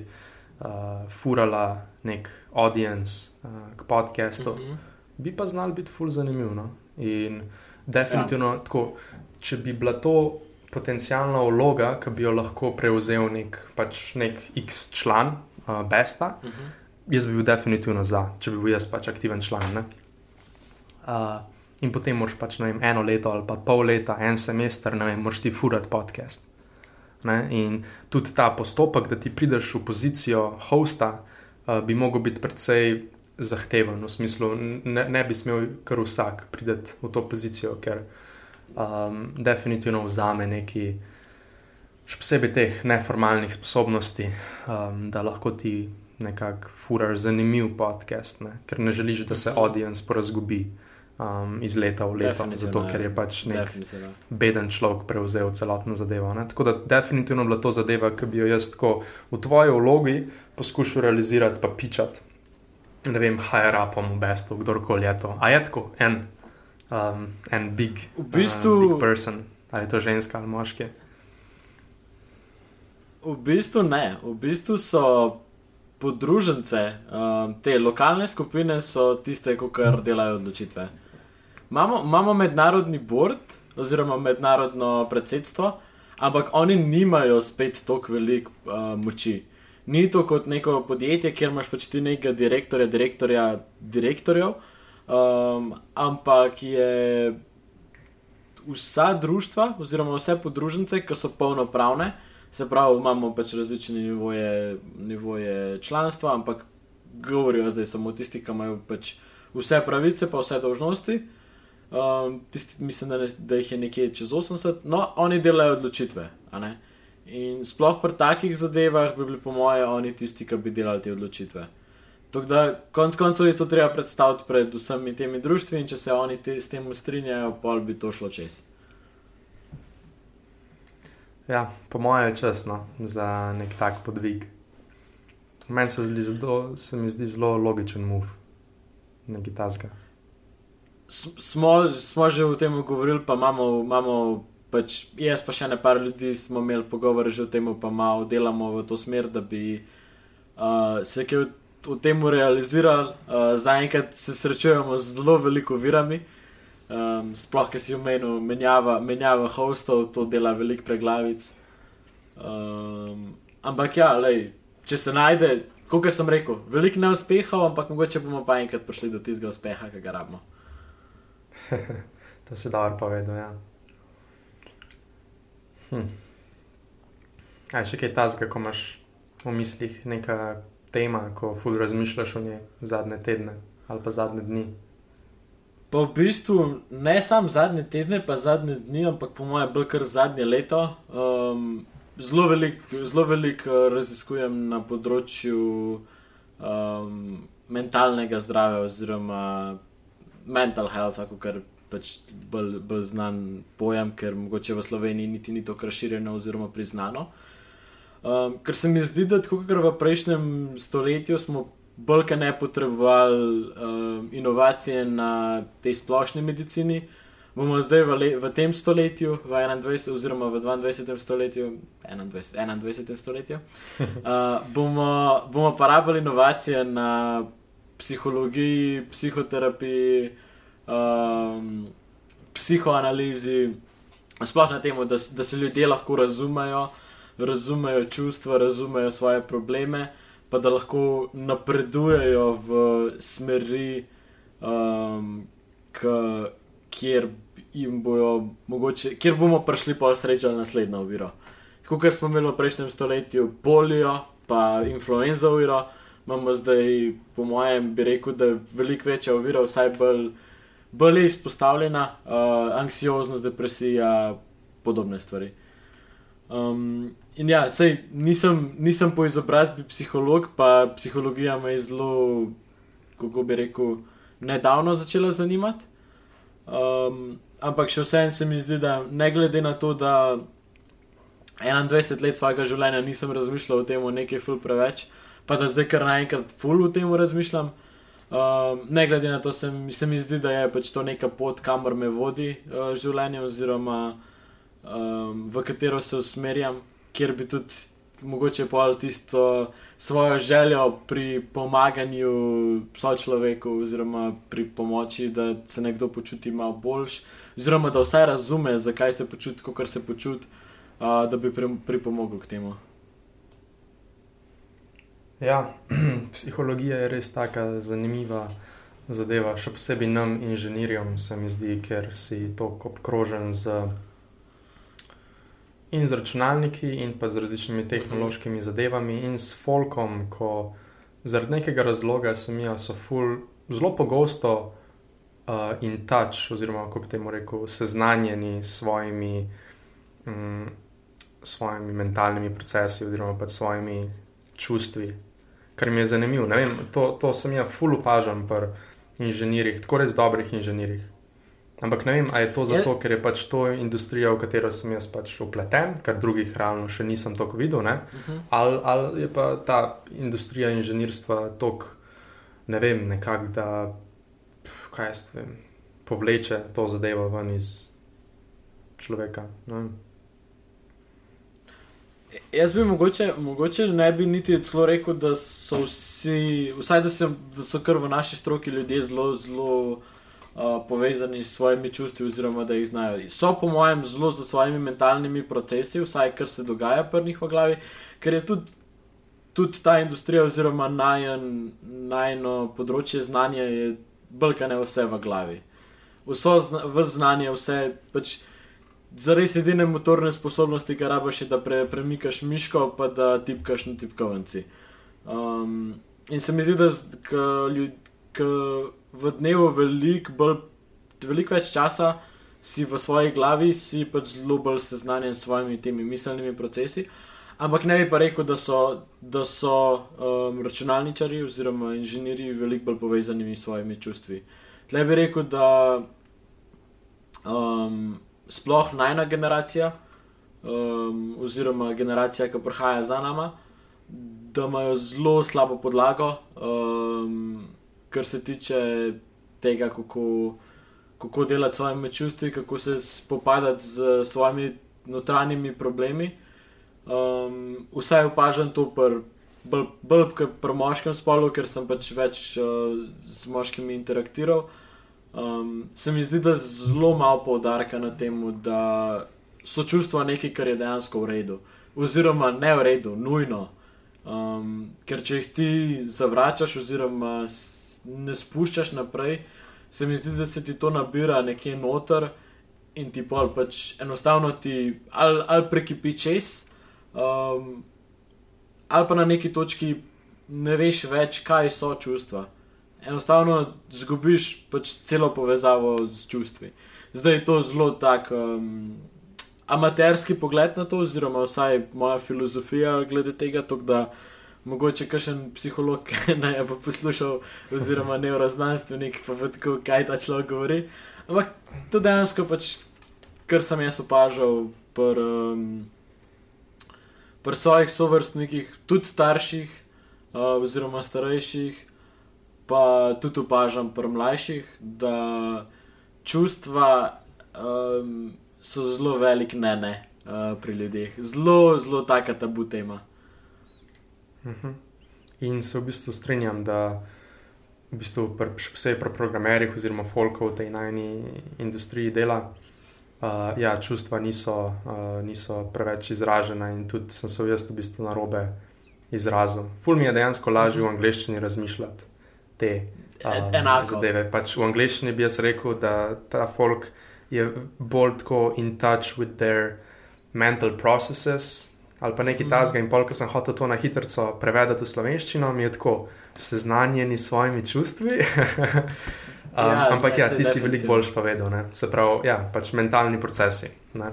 uh, furala nek audience uh, k podcastu, uh mhm. -huh. bi pa znal biti ful zanimiv. No? In definitivno, ja. tako, če bi bila to potencijalna vloga, ki bi jo lahko prevzel nek, pač nek X član uh, Besta, uh mhm. -huh. jaz bi bil definitivno za, če bi bil jaz pač aktiven član. Uh, in potem moraš pač vem, eno leto ali pa pol leta, en semester, ne vem, moraš ti furati podcast. Ne? In tudi ta postopek, da ti prideš v pozicijo hosta, uh, bi mogel biti precej zahteven, v smislu, ne, ne bi smel kar vsak priti v to pozicijo, ker um, definitivno vzame neki. Še posebej teh neformalnih sposobnosti, um, da lahko ti nekako furaš zanimiv podcast, ne? ker ne želiš, da se mhm. audience porazgubi um, iz leta v leto, zato ker je pač nek beden človek prevzel celotno zadevo. Ne? Tako da definitivno bila to zadeva, ki bi jo jaz tako v tvoji vlogi poskušal realizirati, pa pičati. Ne vem, higher-upom v bestu, kdorkoli je to. A je tako, en, um, en big, v bistvu, uh, big person, ali je to ženska ali moški. V bistvu ne, v bistvu so podružnice, um, te lokalne skupine so tiste, ki kar delajo odločitve. Imamo, imamo mednarodni board, oziroma mednarodno predsedstvo, ampak oni nimajo spet tako veliko uh, moči. Ni to kot neko podjetje, kjer imaš pač ti nekega direktorja, direktorja, direktorjev, um, ampak je vsa društva, oziroma vse podružnice, ki so polnopravne, se pravi, imamo pač različne nivoje, nivoje članstva, ampak govorijo zdaj samo tisti, ki imajo pač vse pravice, pa vse dožnosti. Um, tisti, mislim, da, ne, da jih je nekje čez 80, no, oni delajo odločitve. In sploh pri takih zadevah bi bili, po mojem, oni tisti, ki bi delali te odločitve. Tako da, konec koncev je to treba predstaviti pred vsemi temi društvi in če se oni te, s tem strinjajo, pol bi to šlo čez. Ja, po mojem je časno za nek tak podvig. Meni se, se mi zdi zelo logičen move, nekaj tasga. Smo, smo že o tem govorili, pa imamo, imamo pač jaz pa še ne par ljudi smo imeli pogovor že o tem, pa malo delamo v to smer, da bi uh, se kaj v, tem realizirali. Uh, Zaenkrat se srečujemo z zelo veliko virami, um, sploh, ker si v menu menjava, menjava hostov, to dela velik preglavic. Um, ampak ja, lej, če se najde, kot sem rekel, veliko neuspehov, ampak mogoče bomo pa enkrat prišli do tistega uspeha, ki ga rabimo. [laughs] to se dobro povedo, ja. Hm. Aj, še kaj tasga, ko imaš v mislih neka tema, ko ful razmišljaš o njej zadnje tedne ali pa zadnje dni. Pa v bistvu ne samo zadnje tedne, pa zadnje dni, ampak po mojem, bolj kar zadnje leto. Um, zelo veliko velik uh, raziskujem na področju um, mentalnega zdravja, oziroma mental health, kako pač bolj, bolj znan pojem, ker mogoče v Sloveniji niti ni tako razširjeno oziroma priznano. Um, ker se mi zdi, da tako kot v prejšnjem stoletju smo bolj kot ne potrebovali um, inovacije na tej splošni medicini, bomo zdaj v, le, v tem stoletju, v 21. oziroma v 22. stoletju, 21. 21. stoletju, uh, [laughs] bomo, bomo pa rabili inovacije na psihologiji, psihoterapiji um, psihoanalizi, sploh na tem, da, da se ljudje lahko razumejo, razumejo čustva, razumejo svoje probleme, pa da lahko napredujejo v smeri, um, k, kjer, bojo, mogoče, kjer bomo prišli pa srečali naslednjo oviro. Tako kot smo imeli v prejšnjem stoletju polijo, pa influenza oviro. Imamo zdaj, po mojem, bi rekel, da je veliko večja ovira, vsaj bolj bolj izpostavljena, uh, anksioznost, depresija, podobne stvari. Um, in ja, sej, nisem, nisem po izobrazbi psiholog, pa psihologija me je zelo, kako bi rekel, nedavno začela zanimati. Um, ampak še vseeno se mi zdi, da ne glede na to, da 21 let svojega življenja nisem razmišljal o tem, nekaj ful preveč, pa da zdaj kar naenkrat ful o tem razmišljam. Uh, ne glede na to, se, se mi zdi, da je pač to neka pot, kamor me vodi uh, življenje, oziroma um, v katero se usmerjam, kjer bi tudi mogoče povedal tisto svojo željo pri pomaganju sočloveku, oziroma pri pomoči, da se nekdo počuti malo boljš, oziroma da vsaj razume, zakaj se počuti, kako se počuti, uh, da bi pripomogel k temu. Ja, [clears throat] psihologija je res tako zanimiva zadeva, še posebej nam, inženirjem, se mi zdi, ker si tako obkrožen z, z računalniki in pa z različnimi tehnološkimi zadevami in s folkom, ko zaradi nekega razloga se mi so ful zelo pogosto uh, in tač, oziroma kako bi temu rekel, seznanjeni s svojimi, um, svojimi mentalnimi procesi oziroma pa svojimi čustvi kar mi je zanimivo. To, to sem jaz ful opažam pri inženirjih, tako res dobrih inženirjih. Ampak ne vem, ali je to zato, ker je pač to industrija, v katero sem jaz pač upleten, kar drugih realno še nisem tako videl, uh mhm. -huh. ali, ali je pa ta industrija inženirstva tako, ne vem, nekako da, kaj jaz vem, povleče to zadevo ven iz človeka. Ne? Jaz bi mogoče, mogoče ne bi niti celo rekel, da so vsi, vsaj da, se, da so kar v naši stroki ljudje zelo, zelo uh, povezani s svojimi čustvi, oziroma da jih znajo. So, po mojem, zelo za svojimi mentalnimi procesi, vsaj kar se dogaja pri njih v glavi, ker je tudi, tudi ta industrija, oziroma najno področje znanja, je brkane vse v glavi. Vso zna, znanje, vse pač za res edine motorne sposobnosti, kar rabiš, je, da pre, premikaš miško, pa da tipkaš na tipkovnici. Um, in se mi zdi, da ker v dnevu veliko bolj, veliko več časa si v svoji glavi, si pač zelo bolj seznanjen s svojimi temi miselnimi procesi. Ampak ne bi pa rekel, da so, da so um, računalničari oziroma inženirji veliko bolj povezani s svojimi čustvi. Tle bi rekel, da um, sploh najna generacija, um, oziroma generacija, ki prihaja za nami, da imajo zelo slabo podlago, um, kar se tiče tega, kako, kako delati s svojimi čustvi, kako se spopadati z svojimi notranjimi problemi. Um, vsaj opažam to. Bolj, bolj kot pri moškem spolu, ker sem pač več uh, z moškimi interaktiral, um, se mi zdi, da je zelo malo poudarka na tem, da so čustva nekaj, kar je dejansko v redu, oziroma ne v redu, nujno. Um, ker če jih ti zavračaš, oziroma ne spuščaš naprej, se mi zdi, da se ti to nabira nekje noter in ti pol pač enostavno ti ali, ali prekipi čez, um, ali pa na neki točki ne veš več, kaj so čustva. Enostavno zgubiš pač celo povezavo z čustvi. Zdaj je to zelo tak. Um, amaterski pogled na to, oziroma vsaj moja filozofija glede tega, tok, da mogoče kakšen psiholog [laughs] naj bi poslušal, oziroma neuroznanstvenik, pa vidi, kaj ta človek govori. Ampak to dejansko pač, kar sem jaz opažal pri um, pr svojih sovrstnikih, tudi starših, uh, oziroma starejših, pa tudi opažam pri mlajših, da čustva. Um, so zelo velik ne, ne uh, pri ljudeh, zelo, zelo taka tabu tema. Uh mhm. -huh. In se v bistvu strinjam, da v bistvu še posebej pri programerjih oziroma folkov v tej najni industriji dela. Uh, ja, čustva niso, uh, niso preveč izražena, in tudi sem se jaz v bistvu na robe izrazil. Ful mi je dejansko lažje v angleščini razmišljati te um, zadeve. Pač v angleščini bi jaz rekel, da ta folk je bolj tako in touch with their mental processes ali pa nekaj mm. tasga. In polk sem hotel to na hitro prevedati v slovenščino, mi je tako seznanjeni s svojimi čustvi. [laughs] um, ja, ampak ja, ti si veliko boljš povedal, ne? se pravi, ja, pač mentalni procesi. Ne?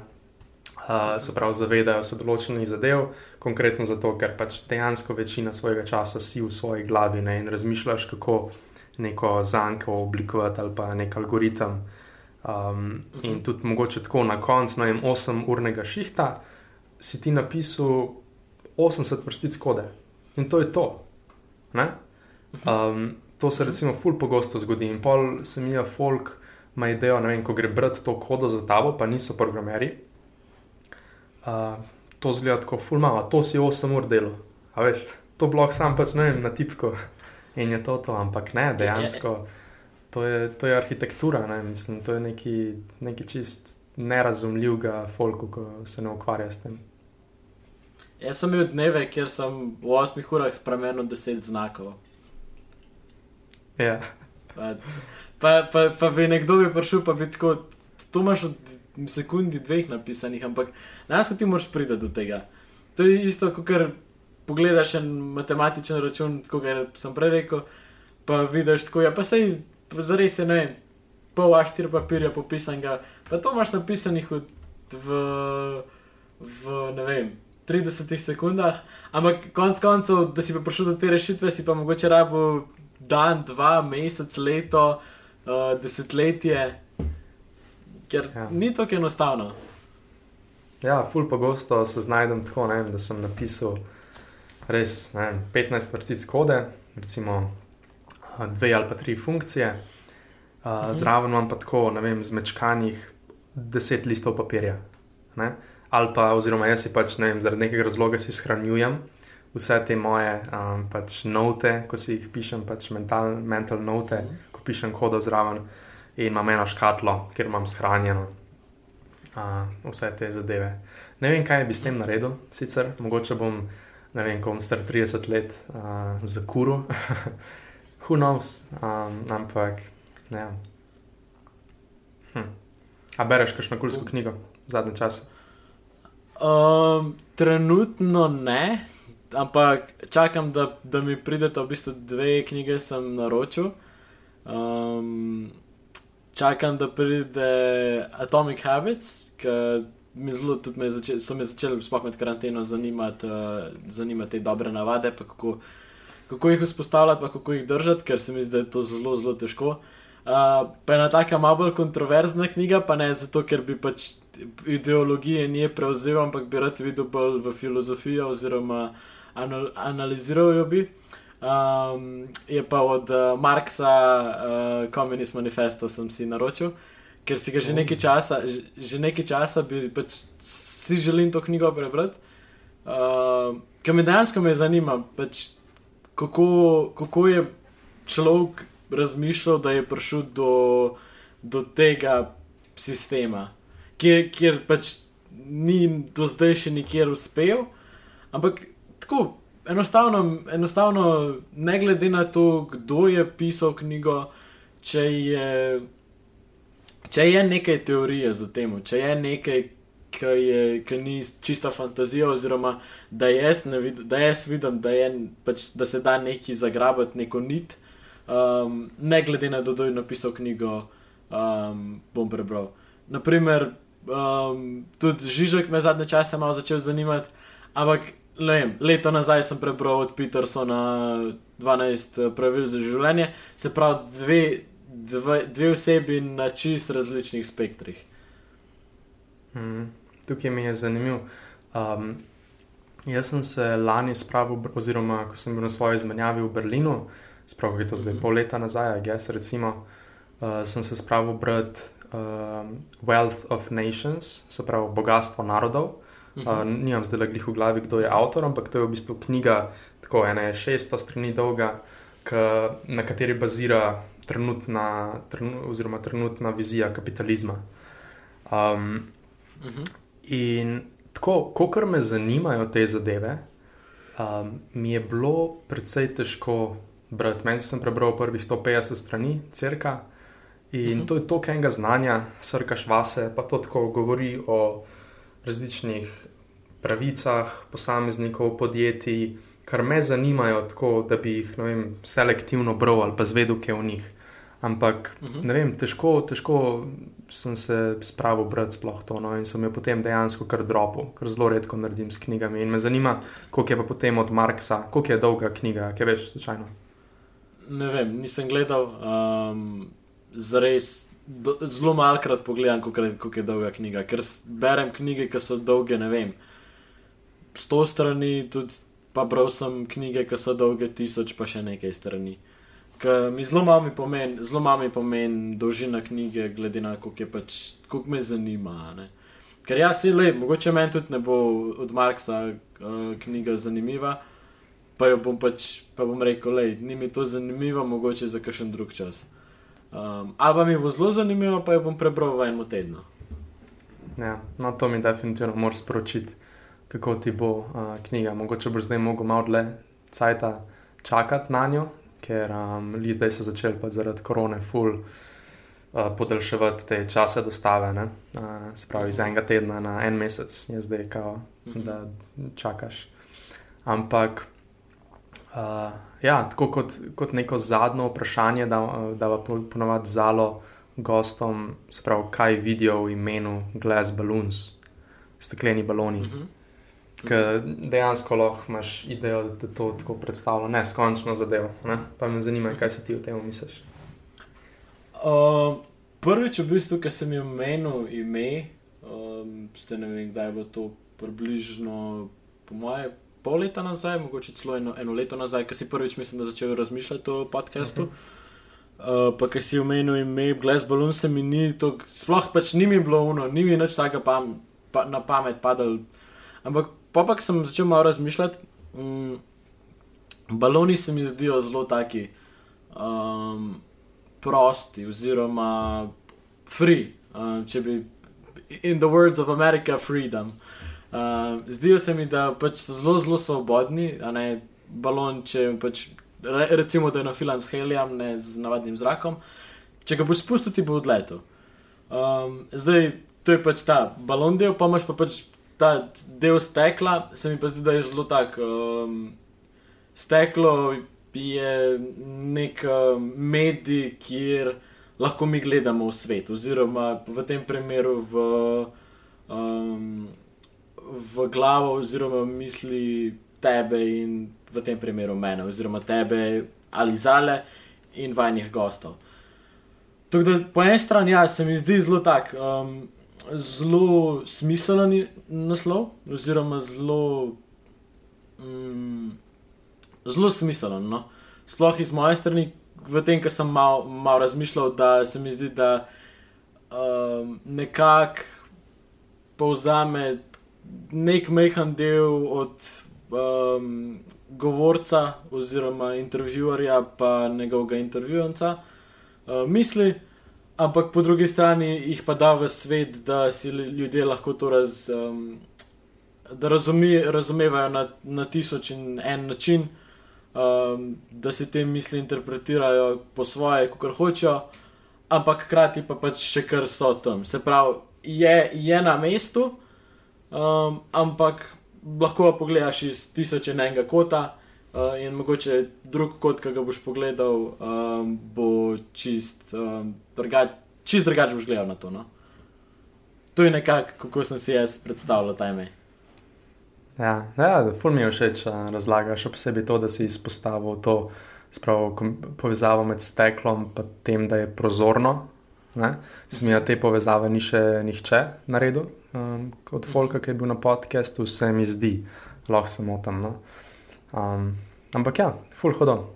Uh, se pravi, zavedajo se določenih zadev, konkretno zato, ker pač dejansko večina svojega časa si v svoji glavi ne? in razmišljaš, kako neko zanko oblikovati ali pa nek algoritem. Um, in tudi mogoče tako na koncu, no, 8-urnega šihta, si ti napisal 80 vrstic kode in to je to. Um, to se recimo ful pogosto zgodi in pol se mi je folk, ima idejo, ne vem, ko gre brati to kodo za tabo, pa niso programeri. Uh, to zgleda tako ful malo, to si 8 ur delo. A veš, to blok sam pač ne vem na tipko in je to to, ampak ne, dejansko. To je, to je arhitektura, ne? mislim, to je neki, neki čist nerazumljivega folku, ko se ne ukvarja s tem. Jaz sem imel dneve, kjer sem v 8 urah spremenil 10 znakov. Ja. Pa, pa, pa, pa bi nekdo bi prišel, pa bi tako, to imaš v sekundi dveh napisanih, ampak nas ti moraš priti do tega. To je isto, kot kar pogledaš en matematičen račun, kot sem prej rekel, pa vidiš tako, ja pa sej zares je ne vem, pol A4 papirja popisanega, pa to imaš napisanih v, v, v ne vem. 30 sekundah, ampak konec koncev, da si pa prišel do te rešitve, si pa mogoče rabo dan, dva, mesec, leto, uh, desetletje, ker ja. ni tako enostavno. Ja, ful pogosto se znajdem tako, vem, da sem napisal res vem, 15 vrstic kode, recimo dve ali pa tri funkcije, uh, -huh. zraven imam pa tako, ne vem, zmečkanih deset listov papirja. Ne? Ali pa, oziroma jaz si pač ne vem, zaradi nekega razloga si shranjujem vse te moje um, pač note, ko si jih pišem, pač mental, mental note, -huh. ko pišem kodo zraven in imam eno škatlo, kjer imam shranjeno uh, vse te zadeve. Ne vem, kaj bi s tem naredil, sicer mogoče bom, ne vem, ko bom star 30 let uh, za kuru. [laughs] who knows, um, ampak ne. Hm. A bereš kakšno kulsko knjigo zadnje čase? Um, trenutno ne, ampak čakam, da, da mi pridete v bistvu dve knjige, sem naročil. Um, čakam, da pride Atomic Habits, ki mi zelo tudi me začel, so me začeli, sploh med karanteno, zanimati, uh, zanimati te dobre navade, pa kako, kako jih vzpostavljati, pa kako jih držati, ker se mi zdi, da je to zelo, zelo težko. Uh, pa je ena taka malo bolj kontroverzna knjiga, pa ne zato, ker bi pač ideologije nje prevzel, ampak bi rad videl bolj v filozofijo oziroma anal analiziral jo bi. Um, je pa od uh, Marksa, uh, Communist Manifesto, sem si naročil, ker si ga že nekaj časa, že, že nekaj časa bi pač si želim to knjigo prebrati. Uh, ker me dejansko me zanima, pač, kako, kako je človek razmišljal, da je prišel do, do tega sistema, kjer, kjer pač ni do zdaj še nikjer uspel. Ampak tako, enostavno, enostavno, ne glede na to, kdo je pisal knjigo, če je, če je nekaj teorije za tem, če je nekaj. Ki, je, ki ni čista fantazija, oziroma da jaz, vid, da jaz vidim, da, je, pač, da se da neki zagrabiti neko nit, um, ne glede na to, kdo je napisal knjigo, um, bom prebral. Naprimer, um, tudi Žižek me zadnje čase malo začel zanimati, ampak vem, leto nazaj sem prebral od Petersona 12 eh, pravil za življenje, se pravi dve, dve, dve osebi na čist različnih spektrih. Mm, tukaj mi je zanimivo. Um, jaz sem se lani spravil, oziroma ko sem bil na svoji izmenjavi v Berlinu, spravil je to zdaj mm -hmm. pol leta nazaj, jaz recimo, uh, sem se spravil brati uh, Wealth of Nations, se pravi bogatstvo narodov. Uh, nimam zdaj glih v glavi, kdo je avtor, ampak to je v bistvu knjiga, tako ena je 600 strani dolga, k, na kateri bazira trenutna, trenu, oziroma trenutna vizija kapitalizma. Um, uh -huh. In tako, kot me zanimajo te zadeve, um, mi je bilo precej težko brati. Meni sem prebral prvih 150 strani, crka. In uh mhm. -huh. to je to, kaj enega znanja, srkaš vase, pa to tako govori o različnih pravicah posameznikov, podjetij, kar me zanimajo, tako da bi jih vem, selektivno bral ali pa zvedel, kaj je v njih. Ampak uh mhm. -huh. ne vem, težko, težko sem se spravil brati sploh to. No, in sem jo potem dejansko kar dropil, ker zelo redko naredim s knjigami. In me zanima, koliko je pa potem od Marksa, koliko je dolga knjiga, kaj veš, slučajno. Ne vem, nisem gledal. Um, Zares zelo malkrat pogledam, kako je dolga knjiga, ker berem knjige, ki so dolge, ne vem, sto strani, tudi pa bral sem knjige, ki so dolge tisoč, pa še nekaj strani. Ker mi zelo malo pomeni, zelo malo pomeni dolžina knjige, glede na to, pač, kako me zanima. Ne? Ker jaz si le, mogoče meni tudi ne bo od Marksa uh, knjiga zanimiva, pa jo bom pač, pa bom rekel, le, ni mi to zanimivo, mogoče za kakšen drug čas. Um, ali pa mi bo zelo zanimivo, pa jo bom prebral v enem tednu. Ja, no, to mi definitivno moraš sporočiti kako ti bo uh, knjiga. Mogoče boš zdaj mogel malo dlje časa čakati na njo, ker um, zdaj so začeli pa zaradi korone full uh, podaljševati te čase dostave. Uh, se pravi, iz enega tedna na en mesec je zdaj, kao, mhm. da čakaš. Ampak. Uh, ja, tako kot, kot neko zadnje vprašanje, da, da pa ponovadi zalo gostom, se pravi, kaj vidijo v imenu Glass Balloons, stekleni baloni. Uh mhm. -huh. Ker dejansko lahko imaš idejo, da te to tako predstavlja, ne skončno zadevo. Ne? Pa me zanima, kaj si ti o tem misliš. Uh, prvič, v bistvu, ki sem jim omenil ime, um, ste ne vem, kdaj bo to približno, po moje, pol leta nazaj, mogoče celo eno, eno leto nazaj, ki si prvič, mislim, da začel razmišljati o podkastu. Uh -huh. uh, pa, ki si omenil ime Glass Balloon, se mi ni to, sploh pač ni mi bilo uno, ni mi nič takega pa, pa, na pamet padal. Ampak pa pa sem začel malo razmišljati. Um, baloni se mi zdijo zelo taki um, prosti, oziroma free, um, če bi, in the words of America, freedom. Um, zdijo se mi, da pač so zelo, zelo svobodni, a ne balon, če pač. Recimo, da je nafilan s helijem, ne z navadnim zrakom. Če ga boš spustil, ti bo odletel. Um, zdaj, to je pač ta balon del, pa imaš pa pač ta del stekla, se mi pa zdi, da je zelo tako. Um, steklo je nek uh, medij, kjer lahko mi gledamo v svet, oziroma v tem primeru v, um, v glavo, oziroma misli tebe in v tem primeru mene, oziroma tebe ali zale in vajnih gostov. Tako da po eni strani ja, se mi zdi zelo tak. Um, Zelo smiselni naslov, oziroma zelo, mm, zelo smiselen. No? Sploh iz moje strani, v tem, kar sem malo mal razmišljal, da se mi zdi, da um, nekako povzame nek mehan del od um, govorca oziroma intervjuerja, pa njegovega intervjuvanca uh, misli, ampak po drugi strani jih pa da v svet, da si ljudje lahko to raz, um, da razumi, razumevajo na, na tisoč in en način, um, da se te misli interpretirajo po svoje, kot hočejo, ampak hkrati pa pač še kar so tam. Se pravi, je, je na mestu, um, ampak lahko pa pogledaš iz tisoč in enega kota. Uh, in mogoče drug kot, ki ga boš pogledal, um, bo čist, um, drugač, čist drugače boš gledal na to. No? To je nekako, kako sem si jaz predstavljal ta ime. Ja, ja ful mi je všeč razlaga, še posebej to, da si izpostavil to spravo, povezavo med steklom in tem, da je prozorno. Smijo te povezave ni še nihče naredil, um, od Folka, ki je bil na podkastu, se mi zdi, lahko samo tam. No? Um, ampak ja, full hodon.